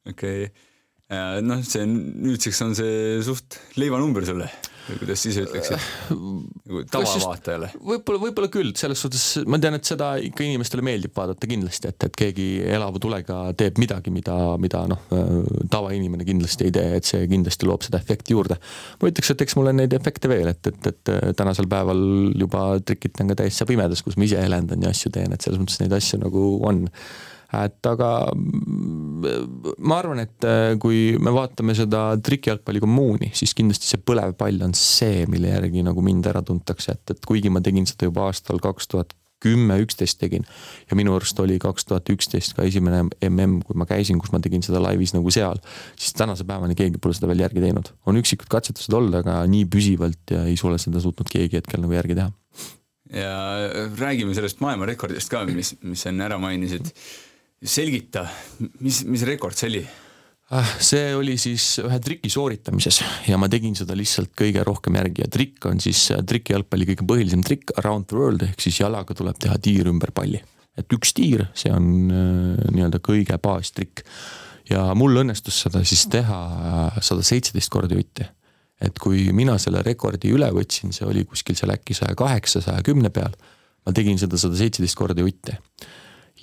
Speaker 1: okei okay., noh, see nüüdseks on see suht leivanumber sulle või kuidas sa ise ütleksid nagu tavavaatajale?
Speaker 2: võib-olla, võib-olla küll, selles suhtes ma tean, et seda ikka inimestele meeldib vaadata kindlasti, et, et keegi elava tulega teeb midagi, mida, mida noh, tavainimene kindlasti ei tee, et see kindlasti loob seda efekti juurde. ma ütleks, et eks mul on neid efekte veel, et, et, et tänasel päeval juba trikitan ka täitsa pimedas, kus ma ise helendan ja asju teen, et selles mõttes neid asju nagu on et aga mm, ma arvan, et äh, kui me vaatame seda trikijalgpalli kommuuni, siis kindlasti see põlev pall on see, mille järgi nagu mind ära tuntakse, et, et kuigi ma tegin seda juba aastal kaks tuhat kümme, üksteist tegin ja minu arust oli kaks tuhat üksteist ka esimene mm, kui ma käisin, kus ma tegin seda laivis nagu seal, siis tänase päevani keegi pole seda veel järgi teinud. on üksikud katsetused olnud, aga nii püsivalt ja ei ole seda suutnud keegi hetkel nagu järgi teha.
Speaker 1: ja räägime sellest maailmarekordist ka, mis, mis sa enne ära mainisid selgita, mis, mis rekord see oli?
Speaker 2: Ah, see oli siis ühe triki sooritamises ja ma tegin seda lihtsalt kõige rohkem järgi ja trikk on siis trikijalgpalli kõige põhilisem trikk around the world ehk siis jalaga tuleb teha tiir ümber palli. et üks tiir, see on äh, nii-öelda kõige baastrikk ja mul õnnestus seda siis teha äh, sada seitseteist korda jutti. et kui mina selle rekordi üle võtsin, see oli kuskil seal äkki saja kaheksa, saja kümne peal, ma tegin seda sada seitseteist korda jutti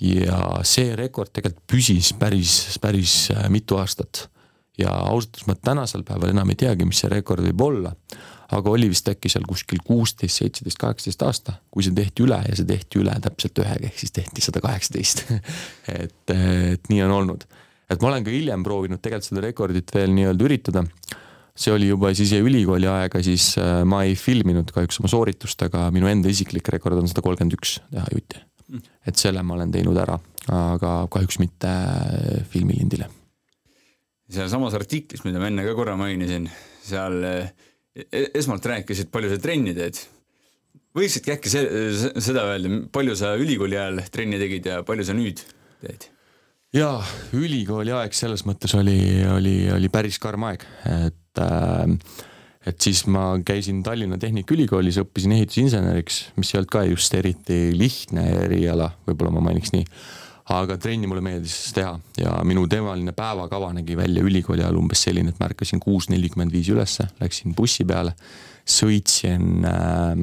Speaker 2: ja see rekord tegelikult püsis päris, päris äh, mitu aastat. ja ausalt öeldes ma tänasel päeval enam ei teagi, mis see rekord võib olla, aga oli vist äkki seal kuskil kuusteist, seitseteist, kaheksateist aasta, kui see tehti üle ja see tehti üle täpselt ühega, ehk siis tehti sada kaheksateist. et, et nii on olnud, et ma olen ka hiljem proovinud tegelikult seda rekordit veel nii-öelda üritada see oli juba siis ülikooli aega, siis äh, ma ei filminud kahjuks oma sooritust, aga minu enda isiklik rekord on sada kolmkümmend üks teha jutti. Mm. et selle ma olen teinud ära, aga kahjuks mitte äh, filmilindile.
Speaker 1: sealsamas artiklis, mida ma enne ka korra mainisin, seal äh, e-, esmalt rääkisid, palju sa trenni teed. võiksidki äkki se-, seda öelda, palju sa ülikooli ajal trenni tegid ja palju sa nüüd teed?
Speaker 2: jaa, ülikooli aeg selles mõttes oli, oli, oli päris karm aeg, et et äh, et siis ma käisin Tallinna Tehnikaülikoolis, õppisin ehitusinseneriks, mis ei olnud ka just eriti lihtne eriala, võib-olla ma mainiks nii. aga trenni mulle meeldis teha ja minu teemaline päevakava nägi välja ülikooli ajal umbes selline, et ma ärkasin kuus nelikümmend viis ülesse, läksin bussi peale, sõitsin äh,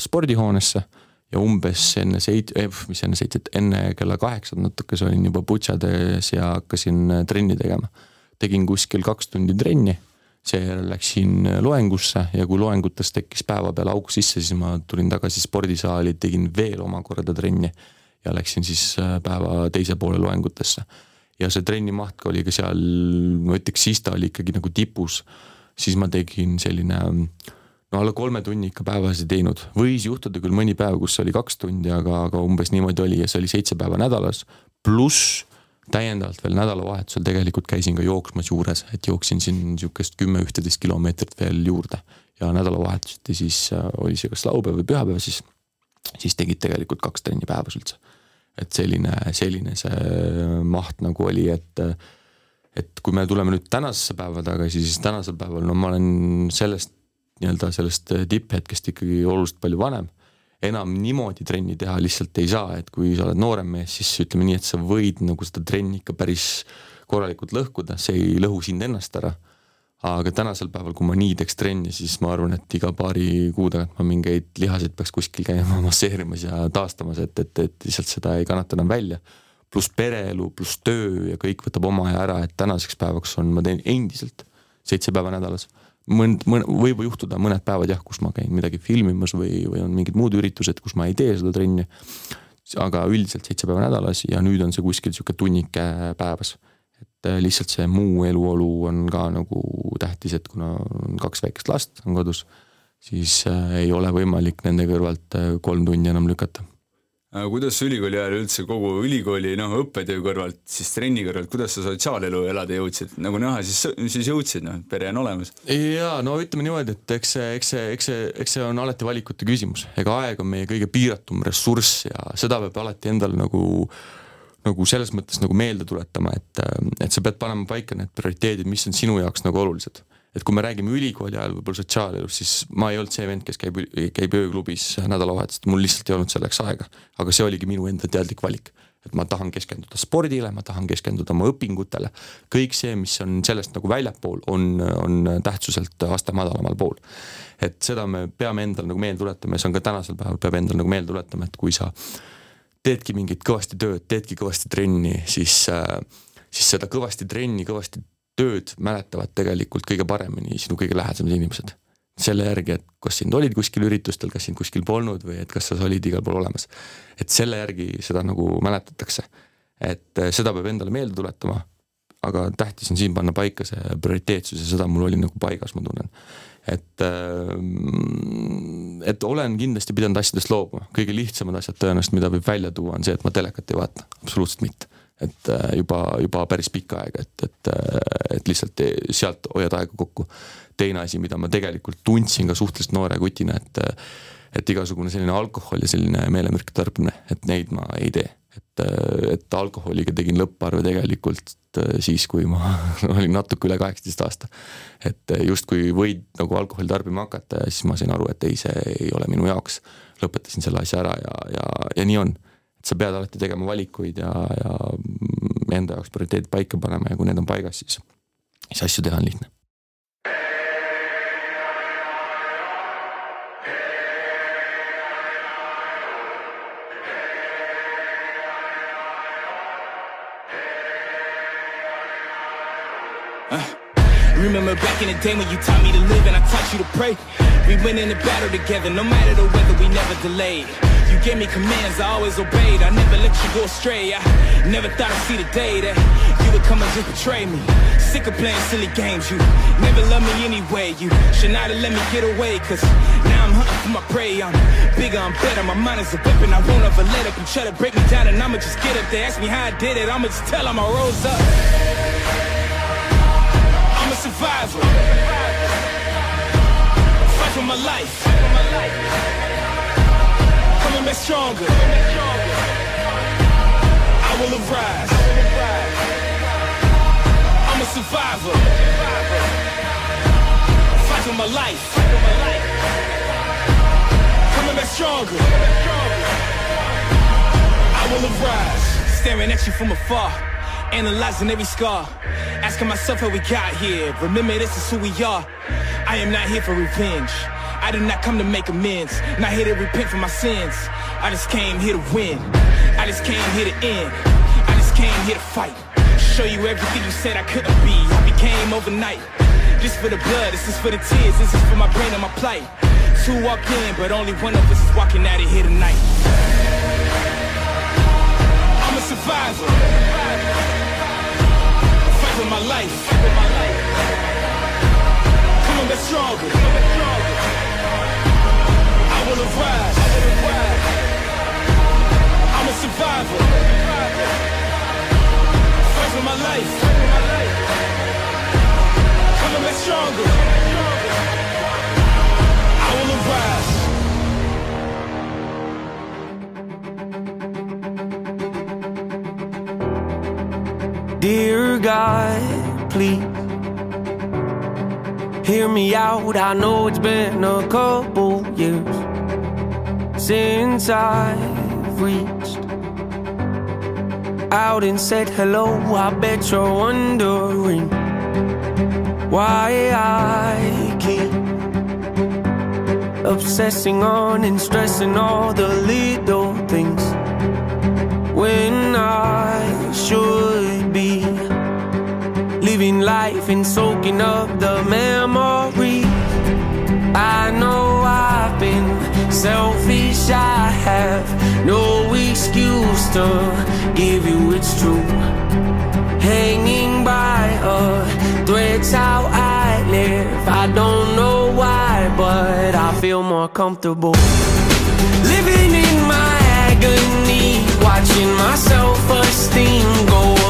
Speaker 2: spordihoonesse ja umbes enne seit-, eh, mis enne seitset, enne kella kaheksat natukese olin juba butšades ja hakkasin trenni tegema tegin kuskil kaks tundi trenni, seejärel läksin loengusse ja kui loengutes tekkis päevapeal auk sisse, siis ma tulin tagasi spordisaali, tegin veel omakorda trenni ja läksin siis äh, päeva teise poole loengutesse. ja see trenni maht oli ka seal, ma ütleks, siis ta oli ikkagi nagu tipus, siis ma tegin selline no alla kolme tunni ikka päevas ei teinud, võis juhtuda küll mõni päev, kus oli kaks tundi, aga, aga umbes niimoodi oli ja see oli seitse päeva nädalas, pluss täiendavalt veel nädalavahetusel tegelikult käisin ka jooksmas juures, et jooksin siin niisugust kümme-ühteteist kilomeetrit veel juurde ja nädalavahetuseti siis äh, oli see kas laupäev või pühapäev, siis, siis tegid tegelikult kaks trenni päevas üldse. et selline, selline see maht nagu oli, et et kui me tuleme nüüd tänasesse päeva tagasi, siis tänasel päeval no ma olen sellest nii-öelda sellest tipphetkest ikkagi oluliselt palju vanem enam niimoodi trenni teha lihtsalt ei saa, et kui sa oled noorem mees, siis ütleme nii, et sa võid nagu seda trenni ikka päris korralikult lõhkuda, see ei lõhu sind ennast ära. aga tänasel päeval, kui ma nii teeks trenni, siis ma arvan, et iga paari kuu tagant ma mingeid lihaseid peaks kuskil käima masseerimas ja taastamas, et, et, et lihtsalt seda ei kannata enam välja. pluss pereelu, pluss töö ja kõik võtab oma aja ära, et tänaseks päevaks on, ma teen endiselt seitse päeva nädalas mõnd, mõn-, võib juhtuda mõned päevad jah, kus ma käin midagi filmimas või, või on mingid muud üritused, kus ma ei tee seda trenni. aga üldiselt seitse päeva nädalas ja nüüd on see kuskil sihuke tunnike päevas. et äh, lihtsalt see muu eluolu on ka nagu tähtis, et kuna on kaks väikest last on kodus, siis äh, ei ole võimalik nende kõrvalt äh, kolm tunni enam lükata
Speaker 1: kuidas sa ülikooli ajal üldse kogu ülikooli noh, õppetöö kõrvalt, siis trenni kõrvalt, kuidas sa sotsiaalelu elada jõudsid, nagu näha, siis, siis jõudsid, noh, pere on olemas.
Speaker 2: jaa, no ütleme niimoodi, et eks see, eks see, eks see, eks see on alati valikute küsimus, ega aeg on meie kõige piiratum ressurss ja seda peab alati endale nagu nagu selles mõttes nagu meelde tuletama, et, et sa pead panema paika need prioriteedid, mis on sinu jaoks nagu olulised et kui me räägime ülikooli ajal võib-olla sotsiaalelust, siis ma ei olnud see vend, kes käib, käib ööklubis nädalavahetusel, mul lihtsalt ei olnud selleks aega. aga see oligi minu enda teadlik valik, et ma tahan keskenduda spordile, ma tahan keskenduda oma õpingutele. kõik see, mis on sellest nagu väljapool, on, on tähtsuselt aste madalamal pool. et seda me peame endale nagu meelde tuletama ja see on ka tänasel päeval peab endale nagu meelde tuletama, et kui sa teedki mingit kõvasti tööd, teedki kõvasti trenni, siis äh, siis seda kõvasti trenni, kõvasti tööd mäletavad tegelikult kõige paremini sinu kõige lähedasemad inimesed. selle järgi, et kas sind olid kuskil üritustel, kas sind kuskil polnud või et kas sa olid igal pool olemas. et selle järgi seda nagu mäletatakse. et eh, seda peab endale meelde tuletama, aga tähtis on siin panna paika see prioriteetsus ja seda mul oli nagu paigas, ma tunnen. et, eh, et olen kindlasti pidanud asjadest loobuma, kõige lihtsamad asjad tõenäoliselt, mida võib välja tuua, on see, et ma telekat ei vaata, absoluutselt mitte et äh, juba, juba päris pikka aega, et, et, äh, et lihtsalt sealt hoiad aega kokku. teine asi, mida ma tegelikult tundsin ka suhteliselt noore kutina, et et igasugune selline alkohol ja selline meelemürkide tarbimine, et neid ma ei tee. et, et alkoholiga tegin lõpparve tegelikult siis, kui ma olin natuke üle kaheksateist aasta. et justkui võid nagu alkoholi tarbima hakata ja siis ma sain aru, et ei, see ei ole minu jaoks. lõpetasin selle asja ära ja, ja, ja nii on sa pead alati tegema valikuid ja, ja enda jaoks prioriteedid paika panema ja kui need on paigas, siis, siis asju teha on lihtne. Äh.
Speaker 3: Remember back in the day when you taught me to live and I taught you to pray. We went in the battle together, no matter the weather, we never delayed. You gave me commands, I always obeyed. I never let you go astray. I never thought I'd see the day that you would come and just betray me. Sick of playing silly games, you never loved me anyway. You should not have let me get away, cause now I'm hunting for my prey. I'm bigger, I'm better, my mind is a weapon. I won't ever let up and try to break me down, and I'ma just get up there. Ask me how I did it, I'ma just tell them I rose up. Survivor. Fight for my life. Coming back stronger. I will arise. I'm a survivor. Fight for my life. Coming back stronger. I will arise. Staring at you from afar. Analyzing every scar. Asking myself how we got here. Remember, this is who we are. I am not here for revenge. I did not come to make amends. Not here to repent for my sins. I just came here to win. I just came here to end. I just came here to fight. Show you everything you said I couldn't be. I became overnight. This for the blood, this is for the tears, this is for my brain and my plight. Two walk in, but only one of us is walking out of here tonight. I'm a survivor. For my life. Coming back stronger. I will arise. I'm a survivor. Fight for my life. Coming back stronger.
Speaker 4: Dear God, please hear me out. I know it's been a couple years since I've reached out and said hello. I bet you're wondering why I keep obsessing on and stressing all the little life and soaking up the memories. I know I've been selfish, I have no excuse to give you it's true. Hanging by a thread's how I live. I don't know why, but I feel more comfortable living in my agony, watching my self-esteem go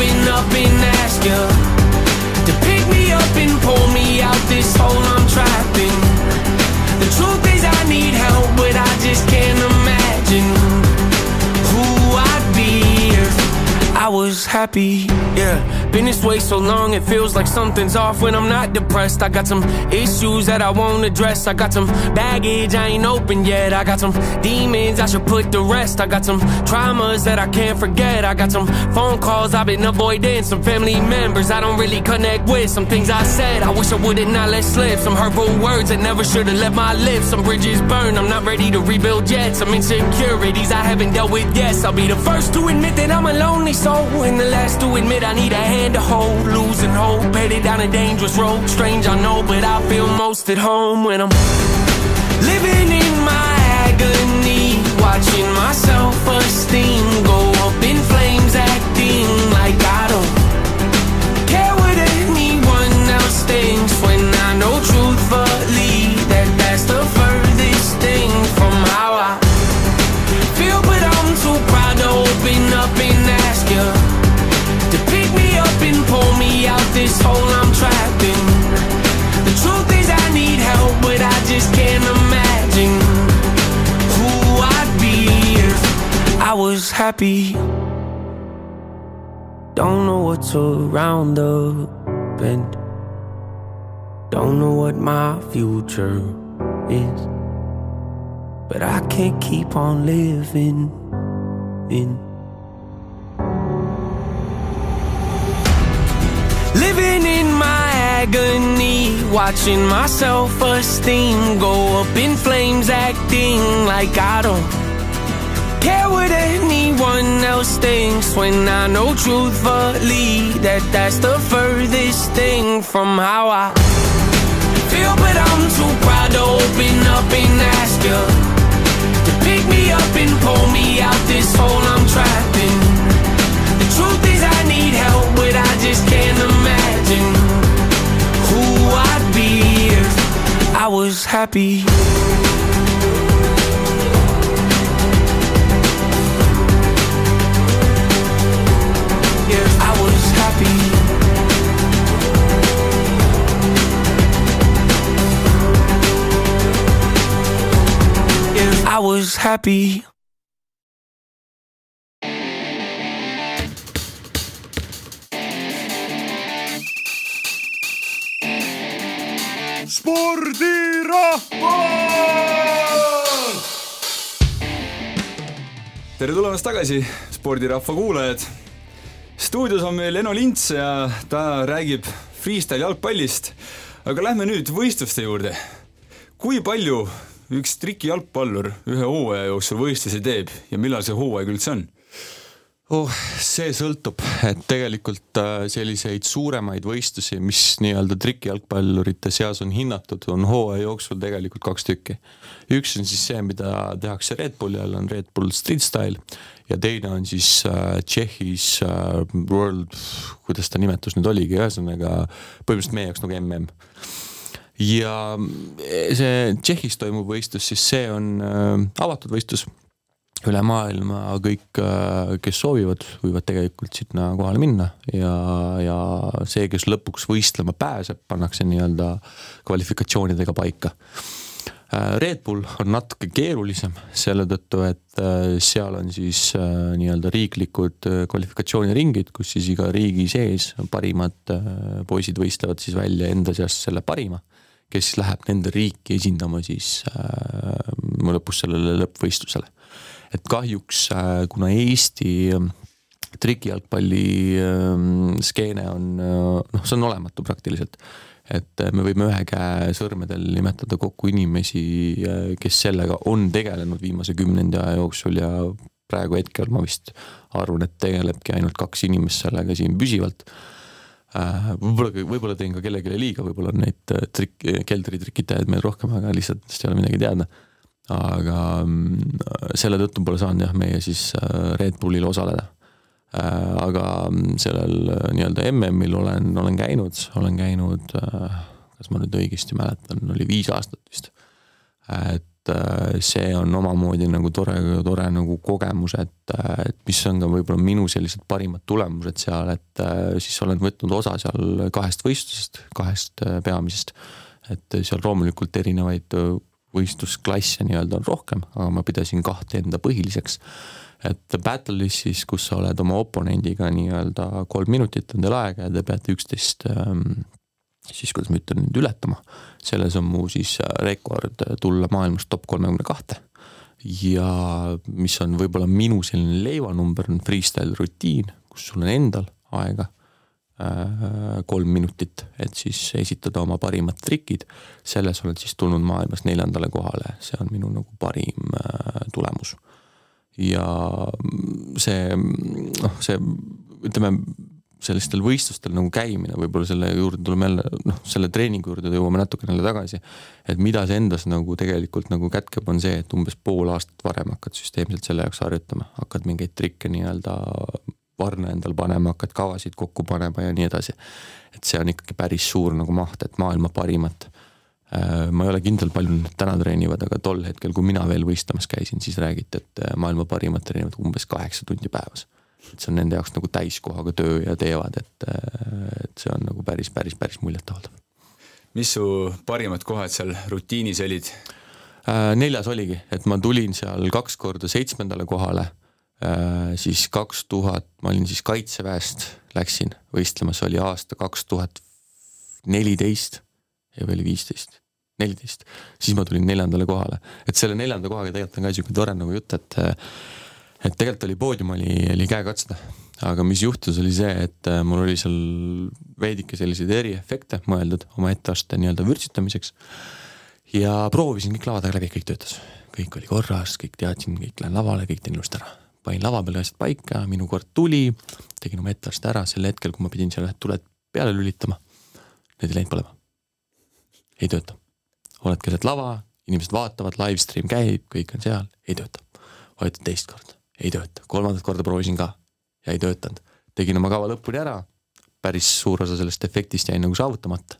Speaker 4: open up and ask you to pick me up and pull me out this hole I'm trapped in. The truth is I need help, but I just can't imagine was happy. Yeah, been this way so long it feels like something's off when I'm not depressed. I got some issues that I won't address. I got some baggage I ain't open yet. I got some demons I should put to rest. I got some traumas that I can't forget. I got some phone calls I've been avoiding. Some family members I don't really connect with. Some things I said I wish I would've not let slip. Some hurtful words that never should've left my lips. Some bridges burned. I'm not ready to rebuild yet. Some insecurities I haven't dealt with yet. I'll be the first to admit that I'm a lonely soul, and the last to admit I need a hand to hold. Losing hope, headed down a dangerous road. Strange, I know, but I feel most at home when I'm living in my agony, watching my self-esteem What's around the bend. Don't know what my future is. But I can't keep on living in. Living in my agony, watching my self-esteem go up in flames, acting like I don't care what anyone else thinks when I know truthfully that that's the furthest thing from how I feel, but I'm too proud to open up and ask you to pick me up and pull me out this hole I'm trapped in. The truth is I need help, but I just can't imagine who I'd be if I was happy. I was happy.
Speaker 1: tere tulemast tagasi, spordirahva kuulajad. stuudios on meil Eno Lints ja ta räägib freestyle jalgpallist. aga lähme nüüd võistluste juurde. kui palju üks trikijalgpallur ühe hooaja jooksul võistlusi teeb ja millal see hooaeg üldse on?
Speaker 2: oh, see sõltub, et tegelikult äh, selliseid suuremaid võistlusi, mis nii-öelda trikijalgpallurite seas on hinnatud, on hooaja jooksul tegelikult kaks tükki. üks on siis see, mida tehakse Red Bulli all, on Red Bull Street Style ja teine on siis äh, Tšehhis äh, World, kuidas ta nimetus nüüd oligi, ühesõnaga põhimõtteliselt meie jaoks nagu mm ja see Tšehhis toimuv võistlus, siis see on äh, avatud võistlus üle maailma kõik, kes soovivad, võivad tegelikult sinna kohale minna ja, ja see, kes lõpuks võistlema pääseb, pannakse nii-öelda kvalifikatsioonidega paika. Red Bull on natuke keerulisem selle tõttu, et seal on siis nii-öelda riiklikud kvalifikatsiooniringid, kus siis iga riigi sees parimad poisid võistlevad siis välja enda seast selle parima, kes läheb nende riiki esindama siis lõpus sellele lõppvõistlusele et kahjuks kuna Eesti trikijalgpalli skeene on noh, see on olematu praktiliselt. et me võime ühe käe sõrmedel nimetada kokku inimesi, kes sellega on tegelenud viimase kümnendi aja jooksul ja praegu hetkel ma vist arvan, et tegelebki ainult kaks inimest sellega siin püsivalt võib-olla, võib-olla teen ka kellelegi liiga, võib-olla on neid trik-, keldritrikitajaid meil rohkem, aga lihtsalt vist ei ole midagi teada aga mm, selle tõttu pole saanud jah, meie siis Red Bullil osaleda. aga mm, sellel nii-öelda MM-il olen, olen käinud, olen käinud, kas ma nüüd õigesti mäletan, oli viis aastat vist. et see on omamoodi nagu tore, tore nagu kogemus, et, et mis on ka võib-olla minu sellised parimad tulemused seal, et siis olen võtnud osa seal kahest võistlusest, kahest peamisest. et seal loomulikult erinevaid võistlusklasse nii-öelda on rohkem, aga ma pidasin kahte enda põhiliseks. et battle'is siis, kus sa oled oma oponendiga nii-öelda kolm minutit on teil aega ja te peate üksteist ähm, siis kuidas ma ütlen nüüd ületama. selles on mu siis rekord tulla maailmas top kolmekümne kahte. ja mis on võib-olla minu selline leivanumber on freestyle rutiin, kus sul on endal aega kolm minutit, et siis esitada oma parimad trikid. selles olen siis tulnud maailmas neljandale kohale, see on minu nagu parim tulemus. ja see noh, see ütleme sellistel võistlustel nagu käimine, võib-olla selle juurde tuleme jälle, noh, selle treeningu juurde jõuame natukene jälle tagasi. et mida see endas nagu tegelikult nagu kätkeb, on see, et umbes pool aastat varem hakkad süsteemselt selle jaoks harjutama, hakkad mingeid trikke nii-öelda varna endal panema, hakkad kavasid kokku panema ja nii edasi. et see on ikkagi päris suur nagu maht, et maailma parimat. ma ei ole kindel, palju nad täna treenivad, aga tol hetkel, kui mina veel võistlemas käisin, siis räägiti, et maailma parimad treenivad umbes kaheksa tundi päevas. Et see on nende jaoks nagu täiskohaga töö ja teevad, et, et see on nagu päris, päris, päris muljetavaldav.
Speaker 1: mis su parimad kohad seal rutiinis olid?
Speaker 2: neljas oligi, et ma tulin seal kaks korda seitsmendale kohale siis kaks tuhat, ma olin siis kaitseväest, läksin võistlema, see oli aasta kaks tuhat neliteist või oli viisteist, neliteist, siis ma tulin neljandale kohale. et selle neljanda kohaga tegelikult on ka sihuke tore nagu jutt, et et tegelikult oli poodium oli, oli käekatsutav, aga mis juhtus, oli see, et äh, mul oli seal veidike selliseid eriefekte mõeldud oma etteaste nii-öelda vürtsitamiseks. ja proovisin kõik lava taga läbi, kõik töötas, kõik oli korras, kõik teadsin, kõik lähen lavale, kõik teen ilusti ära. panin lava peale asjad paika, minu kord tuli, tegin oma etteaste ära sel hetkel, kui ma pidin seal tuled peale lülitama. Need ei läinud põlema. ei tööta. oled keset lava, inimesed vaatavad, live stream käib, kõik on seal, ei tööta. vajutad teist korda ei tööta, kolmandat korda proovisin ka ja ei töötanud. tegin oma kava lõpuni ära, päris suur osa sellest efektist jäi nagu saavutamata.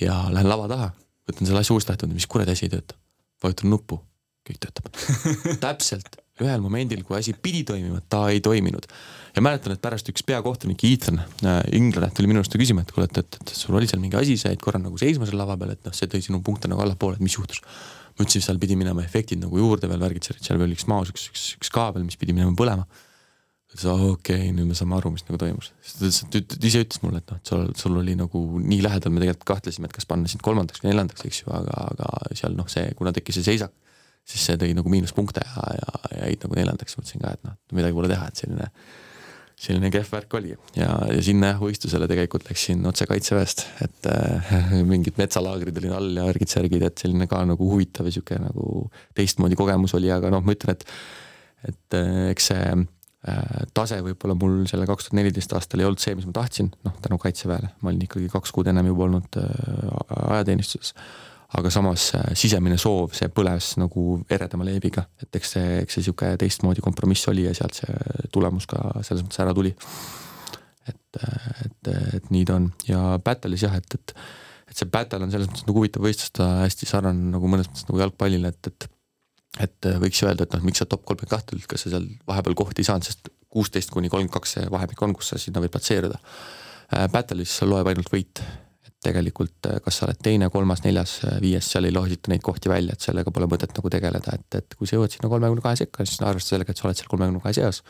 Speaker 2: ja lähen lava taha, võtan selle asja uuesti lahti, mis kuradi asi ei tööta. vajutan nuppu, kõik töötab täpselt ühel momendil, kui asi pidi toimima, ta ei toiminud. ja mäletan, et pärast üks peakohtunik Ethan äh, Inglane tuli minu arust küsima, et kuule, et, et, et sul oli seal mingi asi, sa jäid korra nagu seisma seal lava peal, et noh, see tõi sinu punkte nagu allapoole, et mis juhtus ütlesin, seal pidi minema efektid nagu juurde veel värgid, seal oli üks maas, üks, üks, üks kaabel, mis pidi minema põlema. ta ütles, okei okay,, nüüd me saame aru, mis nagu toimus. siis ta ütles, ise ütles mulle, et noh, et sul, sul oli nagu nii lähedal, me tegelikult kahtlesime, et kas panna sind kolmandaks või neljandaks, eks ju, aga, aga seal noh, see, kuna tekkis see seisak, siis see tõi nagu miinuspunkte ja, ja, ja jäid nagu neljandaks, mõtlesin ka, et noh, midagi pole teha, et selline selline kehv värk oli. Ja, ja sinna jah võistlusele tegelikult läksin otse kaitseväest, et äh, mingid metsalaagrid olid all ja värgid-särgid, et selline ka nagu huvitav ja sihuke nagu teistmoodi kogemus oli, aga noh, ma ütlen, et, et äh, eks see äh, tase võib-olla mul selle kaks tuhat neliteist aastal ei olnud see, mis ma tahtsin, noh tänu kaitseväele, ma olin ikkagi kaks kuud ennem juba olnud äh, ajateenistuses aga samas äh, sisemine soov, see põles nagu eredama leebiga, et eks see, eks see sihuke teistmoodi kompromiss oli ja sealt see tulemus ka selles mõttes ära tuli. et, et, et nii ta on ja Battle'is jah, et, et, et see Battle on selles mõttes nagu huvitav võistlus, ta hästi sarnane nagu mõnes mõttes nagu jalgpallile, et, et et võiks öelda, et noh, miks sa top kolmkümmend kahte üldse, kas sa seal vahepeal kohti ei saanud, sest kuusteist kuni kolmkümmend kaks see vahemik on, kus sa sinna võid platseeruda. Äh, Battle'is loeb ainult võit, tegelikult äh, kas sa oled teine, kolmas, neljas, äh, viies, seal ei lohita neid kohti välja, et sellega pole mõtet nagu tegeleda, et, et kui sa jõuad sinna kolmekümne kahe sekka, siis arvesta sellega, et sa oled seal kolmekümne kahe seas.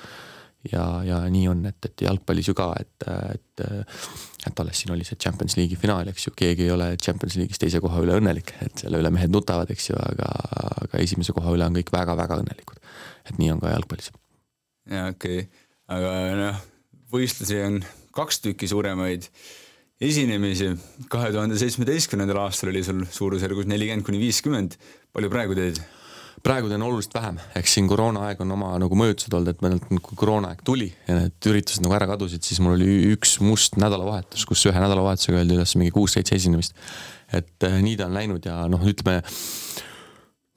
Speaker 2: ja, ja nii on, et, et jalgpallis ju ka, et, et, et alles siin oli see Champions League'i finaal, eks ju, keegi ei ole Champions League'is teise koha üle õnnelik, et selle üle mehed nutavad, eks ju, aga, aga esimese koha üle on kõik väga-väga õnnelikud. et nii on ka jalgpallis.
Speaker 1: jaa, okei okay., aga noh, võistlusi on kaks tükki suuremaid esinemisi. kahe tuhande seitsmeteistkümnendal aastal oli sul suurusjärgus nelikümmend kuni viiskümmend, palju praegu teed?
Speaker 2: praegu teen oluliselt vähem, eks siin koroonaaeg on oma nagu mõjutused olnud, et meil kui koroonaaeg tuli ja need üritused nagu ära kadusid, siis mul oli üks must nädalavahetus, kus ühe nädalavahetusega öeldi üles mingi kuus-seitse esinemist. et äh, nii ta on läinud ja noh, ütleme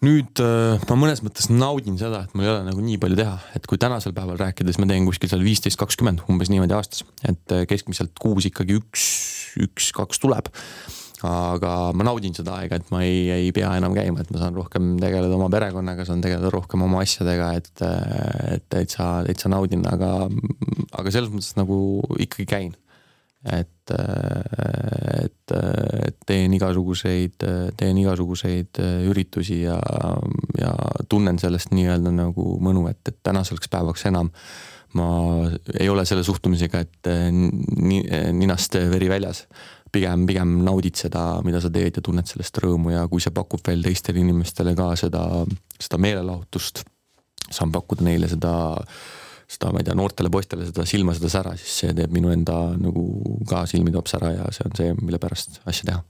Speaker 2: nüüd äh, ma mõnes mõttes naudin seda, et mul ei ole nagu nii palju teha, et kui tänasel päeval rääkides ma teen kuskil seal viisteist, kakskümmend umbes niimoodi aastas, et äh, keskmiselt kuus ikkagi üks, üks-kaks tuleb. aga ma naudin seda aega, et ma ei, ei pea enam käima, et ma saan rohkem tegeleda oma perekonnaga, saan tegeleda rohkem oma asjadega, et, äh, et täitsa, täitsa naudin, aga, aga selles mõttes nagu ikkagi käin et, et, et teen igasuguseid, teen igasuguseid üritusi ja, ja tunnen sellest nii-öelda nagu mõnu, et, et tänaseks päevaks enam ma ei ole selle suhtumisega, et ni, ninast veri väljas. pigem, pigem naudid seda, mida sa teed ja tunned sellest rõõmu ja kui see pakub veel teistele inimestele ka seda, seda meelelahutust, saan pakkuda neile seda äh, seda, ma ei tea, noortele poistele seda silma, seda sära, siis see teeb minu enda nagu ka silmi toob sära ja see on see, mille pärast asja teha.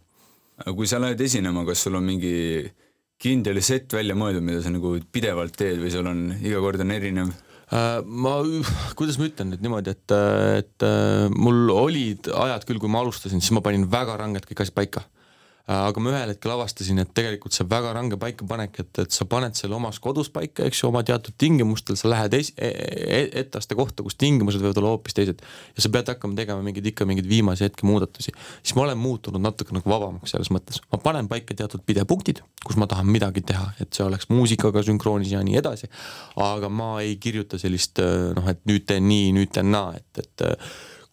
Speaker 1: aga kui sa lähed esinema, kas sul on mingi kindel set välja mõeldud, mida sa nagu pidevalt teed või sul on iga kord on erinev?
Speaker 2: Äh, ma, kuidas ma ütlen nüüd niimoodi, et, et mul olid ajad küll, kui ma alustasin, siis ma panin väga rangelt kõik asjad paika Äh, aga ma ühel hetkel avastasin, et tegelikult see väga range paikapanek, et, et sa paned selle omas kodus paika, eks ju, oma teatud tingimustel, sa lähed es-, e-, e-, etteaste kohta, kus tingimused võivad olla hoopis teised. ja sa pead hakkama tegema mingeid ikka mingeid viimase hetke muudatusi. siis ma olen muutunud natuke nagu vabamaks selles mõttes, ma panen paika teatud pidepunktid, kus ma tahan midagi teha, et see oleks muusikaga sünkroonis ja nii edasi. aga ma ei kirjuta sellist noh, et nüüd teen nii, nüüd teen naa, et, et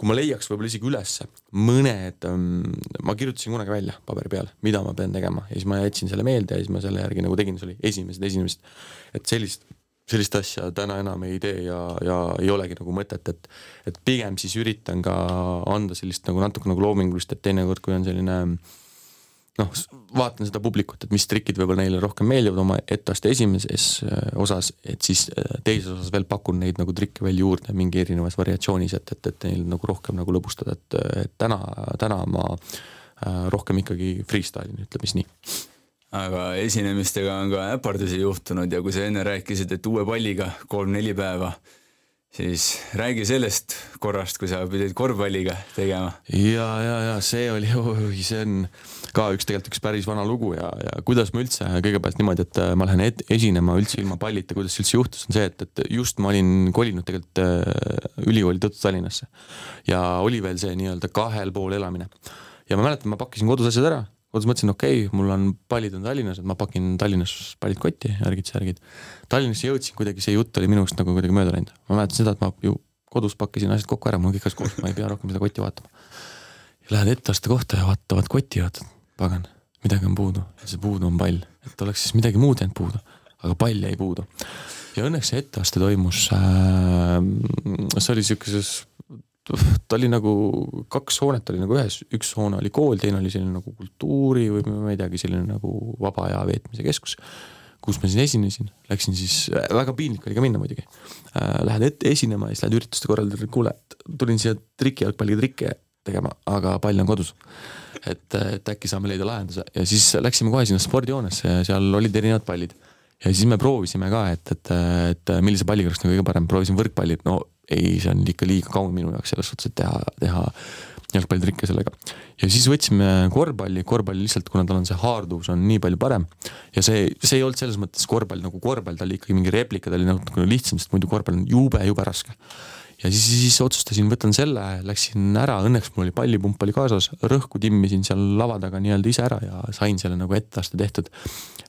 Speaker 2: kui ma leiaks võib-olla isegi ülesse mõned ähm,, ma kirjutasin kunagi välja paberi peale, mida ma pean tegema ja siis ma jätsin selle meelde ja siis ma selle järgi nagu tegin, see oli esimesed esimesed. et sellist, sellist asja täna enam ei tee ja, ja ei olegi nagu mõtet, et, et pigem siis üritan ka anda sellist nagu natuke nagu loomingulist, et teinekord, kui on selline noh, vaatan seda publikut, et mis trikid võib-olla neile rohkem meeldivad oma etteaste esimeses äh, osas, et siis äh, teises osas veel pakun neid nagu trikke veel juurde mingi erinevas variatsioonis, et, et, et neil nagu rohkem nagu lõbustada, et, et täna, täna ma äh, rohkem ikkagi freestyle'in, ütleme siis nii.
Speaker 1: Aga esinemistega on ka äpardusi juhtunud ja kui sa enne rääkisid, et uue palliga kolm-neli päeva siis räägi sellest korrast, kui sa pidid korvpalliga tegema.
Speaker 2: ja, ja, ja see oli, oi, see on ka üks tegelikult üks päris vana lugu ja, ja kuidas ma üldse kõigepealt niimoodi, et äh, ma lähen et, esinema üldse ilma pallita, kuidas see üldse juhtus, on see, et, et just ma olin kolinud tegelikult äh, ülikooli tõttu Tallinnasse ja oli veel see nii-öelda kahel pool elamine. ja ma mäletan, ma pakkisin kodus asjad ära kodus mõtlesin, okei okay,, mul on pallid on Tallinnas, et ma pakin Tallinnas pallid kotti, järgid, särgid. Tallinnasse jõudsin kuidagi, see jutt oli minust nagu kuidagi mööda läinud. ma mäletan seda, et ma ju kodus pakkisin asjad kokku ära, mul on kõik asjad koos, ma ei pea rohkem seda kotti vaatama. Lähed etteaste kohta ja vaatavad kotti, vaatad, pagan, midagi on puudu ja see puudu on pall, et oleks siis midagi muud jäänud puudu, aga pall jäi puudu. ja õnneks see etteaste toimus äh,, see oli sihukeses ta oli nagu, kaks hoonet oli nagu ühes, üks hoone oli kool, teine oli selline nagu kultuuri või ma ei teagi, selline nagu vaba aja veetmise keskus. kus ma siis esinesin, läksin siis, väga piinlik oli ka minna muidugi äh,. Lähed ette esinema ja siis lähed ürituste korraldajale, kuule, tulin siia trikijalgpalliga trikke tegema, aga pall on kodus. et, et äkki saame leida lahenduse ja siis läksime kohe sinna spordihoonesse ja seal olid erinevad pallid ja siis me proovisime ka, et, et, et millise palliga oleks nagu kõige parem, proovisin võrkpalli, no ei, see on ikka liiga kaun minu jaoks selles suhtes, et teha, teha jalgpallitrikke sellega. Ja siis võtsime korvpalli, korvpalli lihtsalt, kuna tal on see haarduvus on nii palju parem. ja see, see ei olnud selles mõttes korvpall nagu korvpall, ta oli ikkagi mingi replika, ta oli natukene lihtsam, sest muidu korvpall on jube, jube raske. ja siis, siis otsustasin, võtan selle, läksin ära, õnneks mul oli pallipump oli kaasas, rõhku timmisin seal lava taga nii-öelda ise ära ja sain selle nagu etteaste tehtud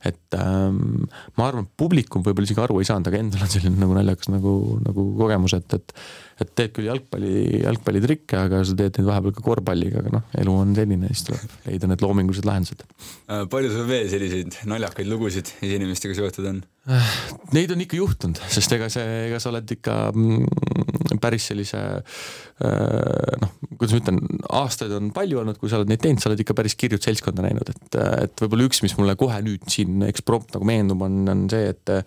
Speaker 2: et ähm, ma arvan, publikum võib-olla isegi aru ei saanud, aga endal on selline nagu naljakas nagu, nagu kogemus, et, et et teed küll jalgpalli, jalgpallitrikke, aga sa teed neid vahepeal ka korvpalliga, aga noh, elu on selline, siis tuleb leida need loomingulised lahendused.
Speaker 1: Äh, palju sul veel selliseid naljakaid lugusid esinemistega seotud on?
Speaker 2: Äh, neid on ikka juhtunud, sest ega see, ega sa oled ikka mm, päris sellise äh, noh, kuidas ma ütlen, aastaid on palju olnud, kui sa oled neid teinud, sa oled ikka päris kirjut seltskonda näinud, et, et võib-olla üks, mis mulle kohe nüüd siin eksprompt nagu meenub, on, on see, et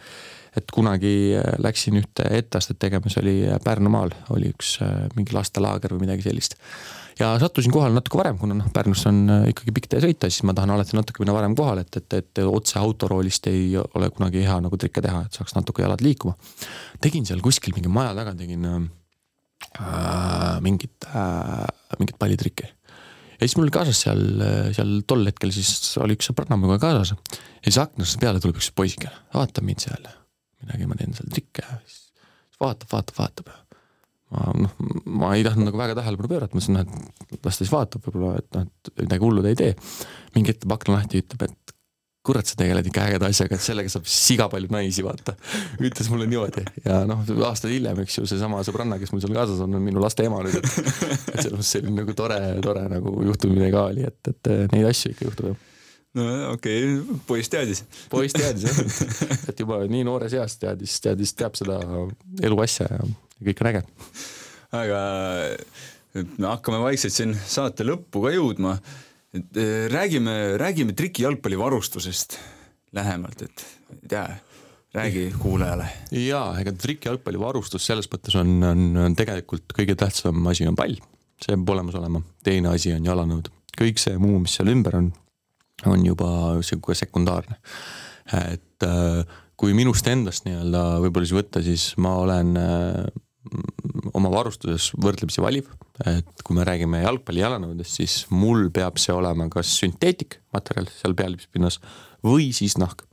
Speaker 2: et kunagi läksin ühte etteastet tegema, see oli Pärnumaal, oli üks mingi lastelaager või midagi sellist ja sattusin kohale natuke varem, kuna noh, Pärnus on äh, ikkagi pikk tee sõita, siis ma tahan alati natuke minna varem kohale, et, et, et otse autoroolist ei ole kunagi hea nagu trikke teha, et saaks natuke jalad liikuma. tegin seal kuskil mingi maja taga, tegin äh, mingit äh,, mingit pallitrikki. ja siis mul kaasas seal, seal tol hetkel siis oli üks sõbranna minuga kaasas ja siis aknast peale tuleb üks poisike, vaatab mind seal, ma teen seal trikke, siis vaatab, vaatab, vaatab ma noh, ma ei tahtnud nagu väga tähelepanu pöörata, mõtlesin, noh, et las ta siis vaatab võib-olla, et noh, et midagi hullu ta ei tee. mingi hetk teeb akna lahti, ütleb, et kurat, sa tegeled ikka ägeda asjaga, et sellega saab siga palju naisi, vaata. ütles mulle niimoodi ja noh, aastaid hiljem, eks ju, seesama sõbranna, kes mul seal kaasas on, on minu laste ema nüüd, et et selles mõttes selline nagu tore, tore nagu juhtumine ka oli, et, et neid asju ikka juhtub jah
Speaker 1: no okei okay., poiss teadis.
Speaker 2: poiss teadis jah, et juba nii noores eas teadis, teadis, teab seda eluasja ja kõik on äge.
Speaker 1: aga me hakkame vaikselt siin saate lõppu ka jõudma. et eh, räägime, räägime trikijalgpallivarustusest lähemalt, et ei tea räägi kuulajale.
Speaker 2: jaa, ega trikijalgpallivarustus selles mõttes on, on, on tegelikult kõige tähtsam asi on pall, see peab olemas olema, teine asi on jalanõud, kõik see muu, mis seal ümber on, on juba sihuke sekundaarne. et äh, kui minust endast nii-öelda võib-olla siis võtta, siis ma olen äh, oma varustuses võrdlemisi valiv, et kui me räägime jalgpalli jalanõudest, siis mul peab see olema kas sünteetikmaterjal seal pealipinnas või siis nahk.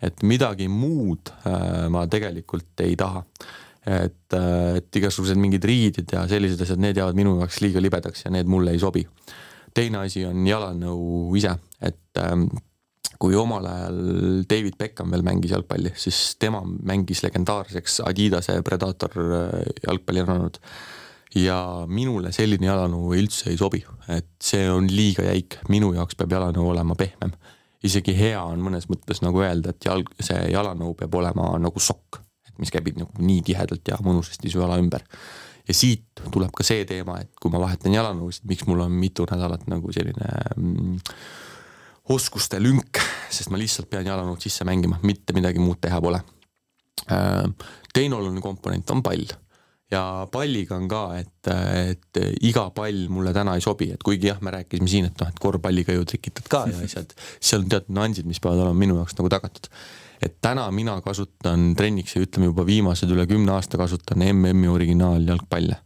Speaker 2: et midagi muud äh, ma tegelikult ei taha. et, et igasugused mingid riided ja sellised asjad, need jäävad minu jaoks liiga libedaks ja need mulle ei sobi. Teine asi on jalanõu ise, et ähm, kui omal ajal David Beckham veel mängis jalgpalli, siis tema mängis legendaarseks Adidase Predator äh, jalgpallijalanõud. ja minule selline jalanõu üldse ei sobi, et see on liiga jäik, minu jaoks peab jalanõu olema pehmem. isegi hea on mõnes mõttes nagu öelda, et jalg, see jalanõu peab olema nagu sokk, et mis käib nagu nii tihedalt ja mõnusasti su jala ümber ja siit tuleb ka see teema, et kui ma vahetan jalanõusid, miks mul on mitu nädalat nagu selline mm, oskuste lünk, sest ma lihtsalt pean jalanõud sisse mängima, mitte midagi muud teha pole. Äh, teine oluline komponent on pall ja palliga on ka, et, et iga pall mulle täna ei sobi, et kuigi jah, me rääkisime siin, et noh, et korvpalliga ju trikitad ka ja asjad, seal on teatud nüansid, mis peavad olema minu jaoks nagu tagatud. Et täna mina kasutan trenniks ja ütleme juba viimased üle kümne aasta kasutan MM-i originaaljalgpalle.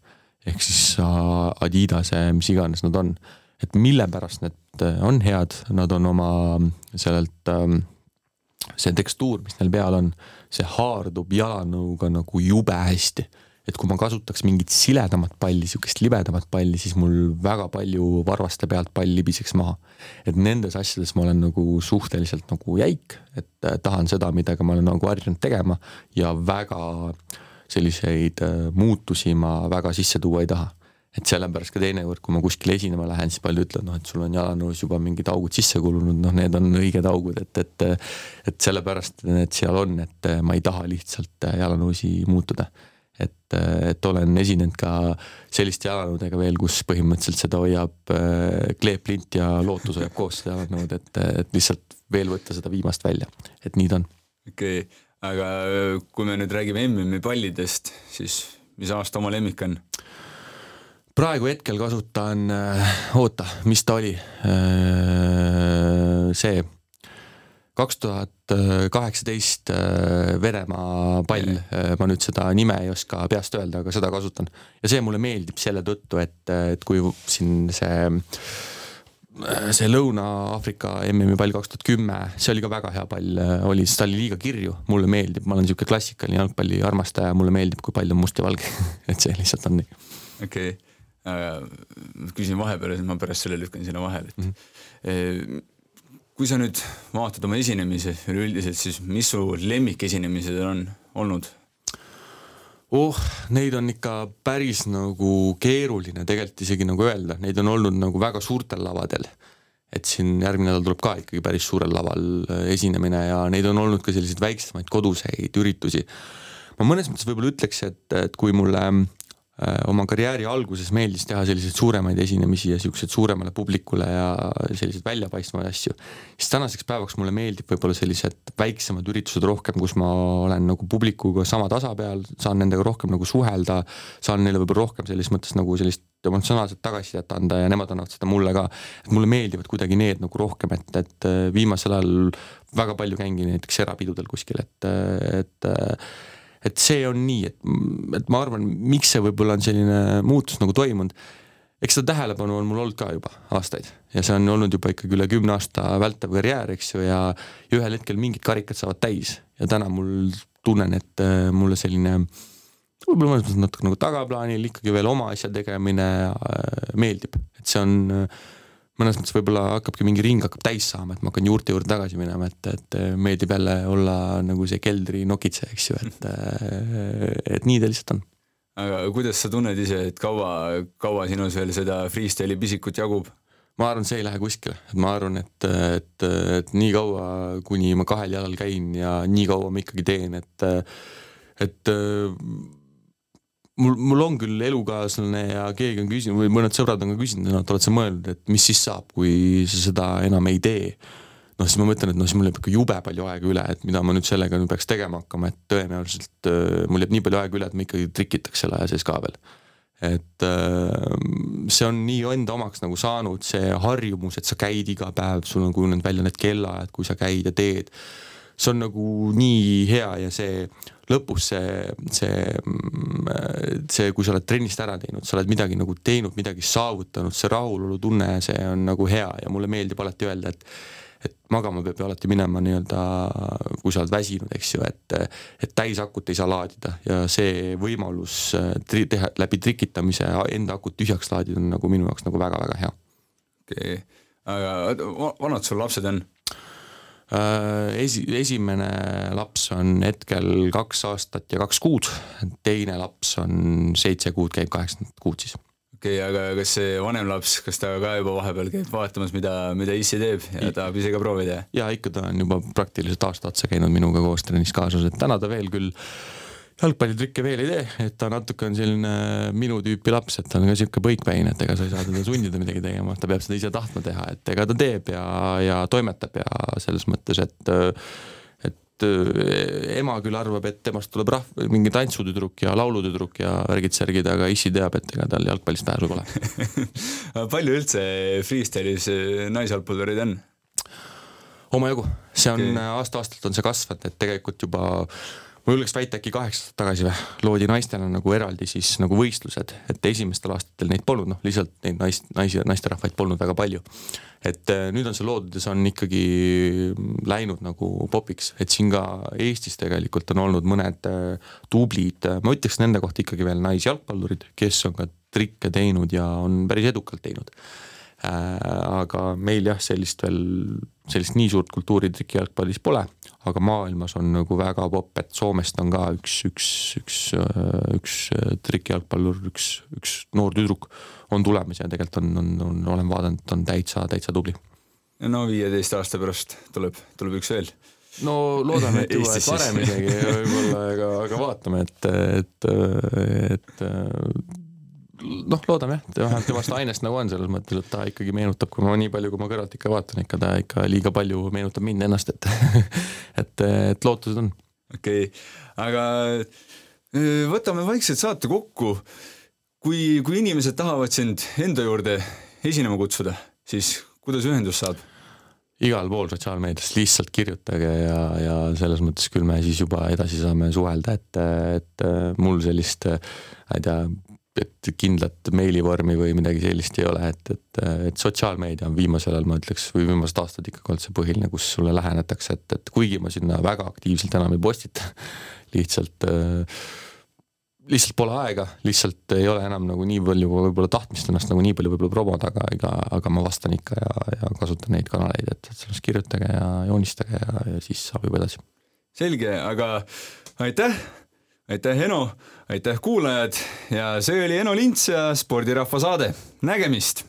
Speaker 2: ehk siis Adidase, mis iganes nad on. et mille pärast need on head, nad on oma sellelt ähm, see tekstuur, mis neil peal on, see haardub jalanõuga nagu jube hästi et kui ma kasutaks mingit siledamat palli, sihukest libedamat palli, siis mul väga palju varvaste pealt pall libiseks maha. et nendes asjades ma olen nagu suhteliselt nagu jäik, et äh, tahan seda, millega ma olen nagu harjunud tegema ja väga selliseid äh, muutusi ma väga sisse tuua ei taha. Et sellepärast ka teinekord, kui ma kuskile esinema lähen, siis paljud ütlevad, noh, et sul on jalanõus juba mingid augud sisse kulunud, noh, need on õiged augud, et, et et sellepärast need seal on, et ma ei taha lihtsalt jalanõusi muutuda et, et olen esinenud ka selliste jalanõudega veel, kus põhimõtteliselt seda hoiab äh, kleeplint ja lootus hoiab koos seda jalanõud, et, et lihtsalt veel võtta seda viimast välja, et nii ta on.
Speaker 1: okei okay., aga äh, kui me nüüd räägime MM-i pallidest, siis mis aasta oma lemmik on?
Speaker 2: praegu hetkel kasutan, äh, oota, mis ta oli? see kaks tuhat kaheksateist äh, Venemaa pall, äh, ma nüüd seda nime ei oska peast öelda, aga seda kasutan. ja see mulle meeldib selle tõttu, et, et kui siin see see Lõuna-Aafrika MM-i pall kaks tuhat kümme, see oli ka väga hea pall, oli, sest ta oli liiga kirju, mulle meeldib, ma olen sihuke klassikaline jalgpalli armastaja, mulle meeldib, kui pall on must ja valge et see lihtsalt on nii.
Speaker 1: okei okay., küsin vahepeal, siis ma pärast selle lükkan sinna vahele, et mm -hmm kui sa nüüd vaatad oma esinemisi üleüldiselt, siis mis su lemmikesinemised on olnud?
Speaker 2: oh, neid on ikka päris nagu keeruline tegelikult isegi nagu öelda, neid on olnud nagu väga suurtel lavadel. et siin järgmine nädal tuleb ka ikkagi päris suurel laval äh, esinemine ja neid on olnud ka selliseid väiksemaid koduseid üritusi. ma mõnes mõttes võib-olla ütleks, et, et kui mulle oma karjääri alguses meeldis teha selliseid suuremaid esinemisi ja siukseid suuremale publikule ja selliseid väljapaistvaid asju. siis tänaseks päevaks mulle meeldib võib-olla sellised väiksemad üritused rohkem, kus ma olen nagu publikuga sama tasa peal, saan nendega rohkem nagu suhelda, saan neile võib-olla rohkem selles mõttes nagu sellist emotsionaalset tagasisidet anda ja nemad annavad seda mulle ka. et mulle meeldivad kuidagi need nagu rohkem, et, et äh, viimasel ajal väga palju käingi näiteks erapidudel kuskil, et, et et see on nii, et, et ma arvan, miks see võib-olla on selline muutus nagu toimunud. eks seda tähelepanu on mul olnud ka juba aastaid ja see on olnud juba ikkagi üle kümne aasta vältav karjäär, eks ju, ja, ja ühel hetkel mingid karikad saavad täis ja täna mul tunnen, et äh, mulle selline võib-olla mõnes mõttes natuke nagu tagaplaanil ikkagi veel oma asja tegemine äh, meeldib, et see on äh, mõnes mõttes võib-olla hakkabki mingi ring hakkab täis saama, et ma hakkan juurte juurde tagasi minema, et, et meeldib jälle olla nagu see keldri nokitseja, eks ju, et, et nii ta lihtsalt on.
Speaker 1: aga kuidas sa tunned ise, et kaua, kaua sinus veel seda freestyle'i pisikut jagub?
Speaker 2: ma arvan, see ei lähe kuskile, et ma arvan, et, et, et nii kaua, kuni ma kahel jalal käin ja nii kaua ma ikkagi teen, et, et mul, mul on küll elukaaslane ja keegi on küsinud või mõned sõbrad on ka küsinud, et oled sa mõelnud, et mis siis saab, kui sa seda enam ei tee. noh, siis ma mõtlen, et noh, siis mul jääb ikka jube palju aega üle, et mida ma nüüd sellega nüüd peaks tegema hakkama, et tõenäoliselt äh, mul jääb nii palju aega üle, et ma ikkagi trikitaks selle aja sees ka veel. et äh, see on nii enda omaks nagu saanud, see harjumus, et sa käid iga päev, sul on kujunenud välja need kellaajad, kui sa käid ja teed see on nagu nii hea ja see lõpus see, see, see, kui sa oled trennist ära teinud, sa oled midagi nagu teinud, midagi saavutanud, see rahulolutunne, see on nagu hea ja mulle meeldib alati öelda, et et magama peab ju alati minema nii-öelda, kui sa oled väsinud, eks ju, et, et täisakut ei saa laadida ja see võimalus tri, teha läbi trikitamise enda akut tühjaks laadida on nagu minu jaoks nagu väga-väga hea.
Speaker 1: okei okay., aga vanad sul lapsed on?
Speaker 2: Äh, esi, esimene laps on hetkel kaks aastat ja kaks kuud, teine laps on seitse kuud, käib kaheksandat kuud siis.
Speaker 1: okei okay,, aga kas see vanem laps, kas ta ka juba vahepeal käib vaatamas, mida, mida issi teeb ja I, tahab ise ka proovida?
Speaker 2: ja ikka ta on juba praktiliselt aasta otsa käinud minuga koos trennis kaasas, et täna ta veel küll jalgpallitrikke veel ei tee, et ta natuke on selline minu tüüpi laps, et ta on ka sihuke põikpäin, et ega sa ei saa teda sundida midagi tegema, ta peab seda ise tahtma teha, et ega ta teeb ja, ja toimetab ja selles mõttes, et et eh, ema küll arvab, et temast tuleb rahv-, mingi tantsutüdruk ja laulutüdruk ja värgid-särgid, aga issi teab, et ega tal jalgpallist pääsu pole
Speaker 1: palju üldse freestyle'is eh, naisjalgpallureid on?
Speaker 2: omajagu, see on okay. aasta-aastalt on see kasvanud, et tegelikult juba ma julgeks väita äkki kaheksa aastat tagasi või, loodi naistele nagu eraldi siis nagu võistlused, et esimestel aastatel neid polnud, noh lihtsalt neid nais, naisi ja naisterahvaid polnud väga palju. et äh, nüüd on see loodud ja see on ikkagi läinud nagu popiks, et siin ka Eestis tegelikult on olnud mõned äh, tublid, ma ütleks nende kohta ikkagi veel naisjalgpallurid, kes on ka trikke teinud ja on päris edukalt teinud. Äh, aga meil jah, sellist veel, sellist nii suurt kultuuri trikijalgpallis pole, aga maailmas on nagu väga popp, et Soomest on ka üks, üks, üks, üks trikijalgpallur, üks, üks noor tüdruk on tulemas ja tegelikult on, on, on, olen vaadanud, on täitsa, täitsa tubli.
Speaker 1: no viieteist aasta pärast tuleb, tuleb üks veel
Speaker 2: no loodame, et et varem isegi võib-olla, aga, aga vaatame, et, et, et noh, loodame jah, vähemalt temast ainest nagu on selles mõttes, et ta ikkagi meenutab, kui ma nii palju, kui ma kõrvalt ikka vaatan, ikka ta ikka liiga palju meenutab mind ennast, et et, et lootused on.
Speaker 1: okei okay., aga äh, võtame vaikselt saate kokku. kui, kui inimesed tahavad sind enda juurde esinema kutsuda, siis kuidas ühendust saab?
Speaker 2: igal pool sotsiaalmeedias, lihtsalt kirjutage ja, ja selles mõttes küll me siis juba edasi saame suhelda, et, et mul sellist, ma ei tea, et kindlat meilivormi või midagi sellist ei ole, et, et, et sotsiaalmeedia on viimasel ajal, ma ütleks, või viimased aastad ikkagi olnud see põhiline, kus sulle lähenetakse, et, et kuigi ma sinna väga aktiivselt enam ei postita, lihtsalt äh, lihtsalt pole aega, lihtsalt ei ole enam nagu nii palju võib-olla tahtmist ennast nagu nii palju võib-olla promoda, aga ega, aga ma vastan ikka ja, ja kasutan neid kanaleid, et, et sellest kirjutage ja joonistage ja, ja siis saab juba edasi.
Speaker 1: selge, aga aitäh aitäh, Eno, aitäh, kuulajad ja see oli Eno Lints ja spordirahva saade, nägemist.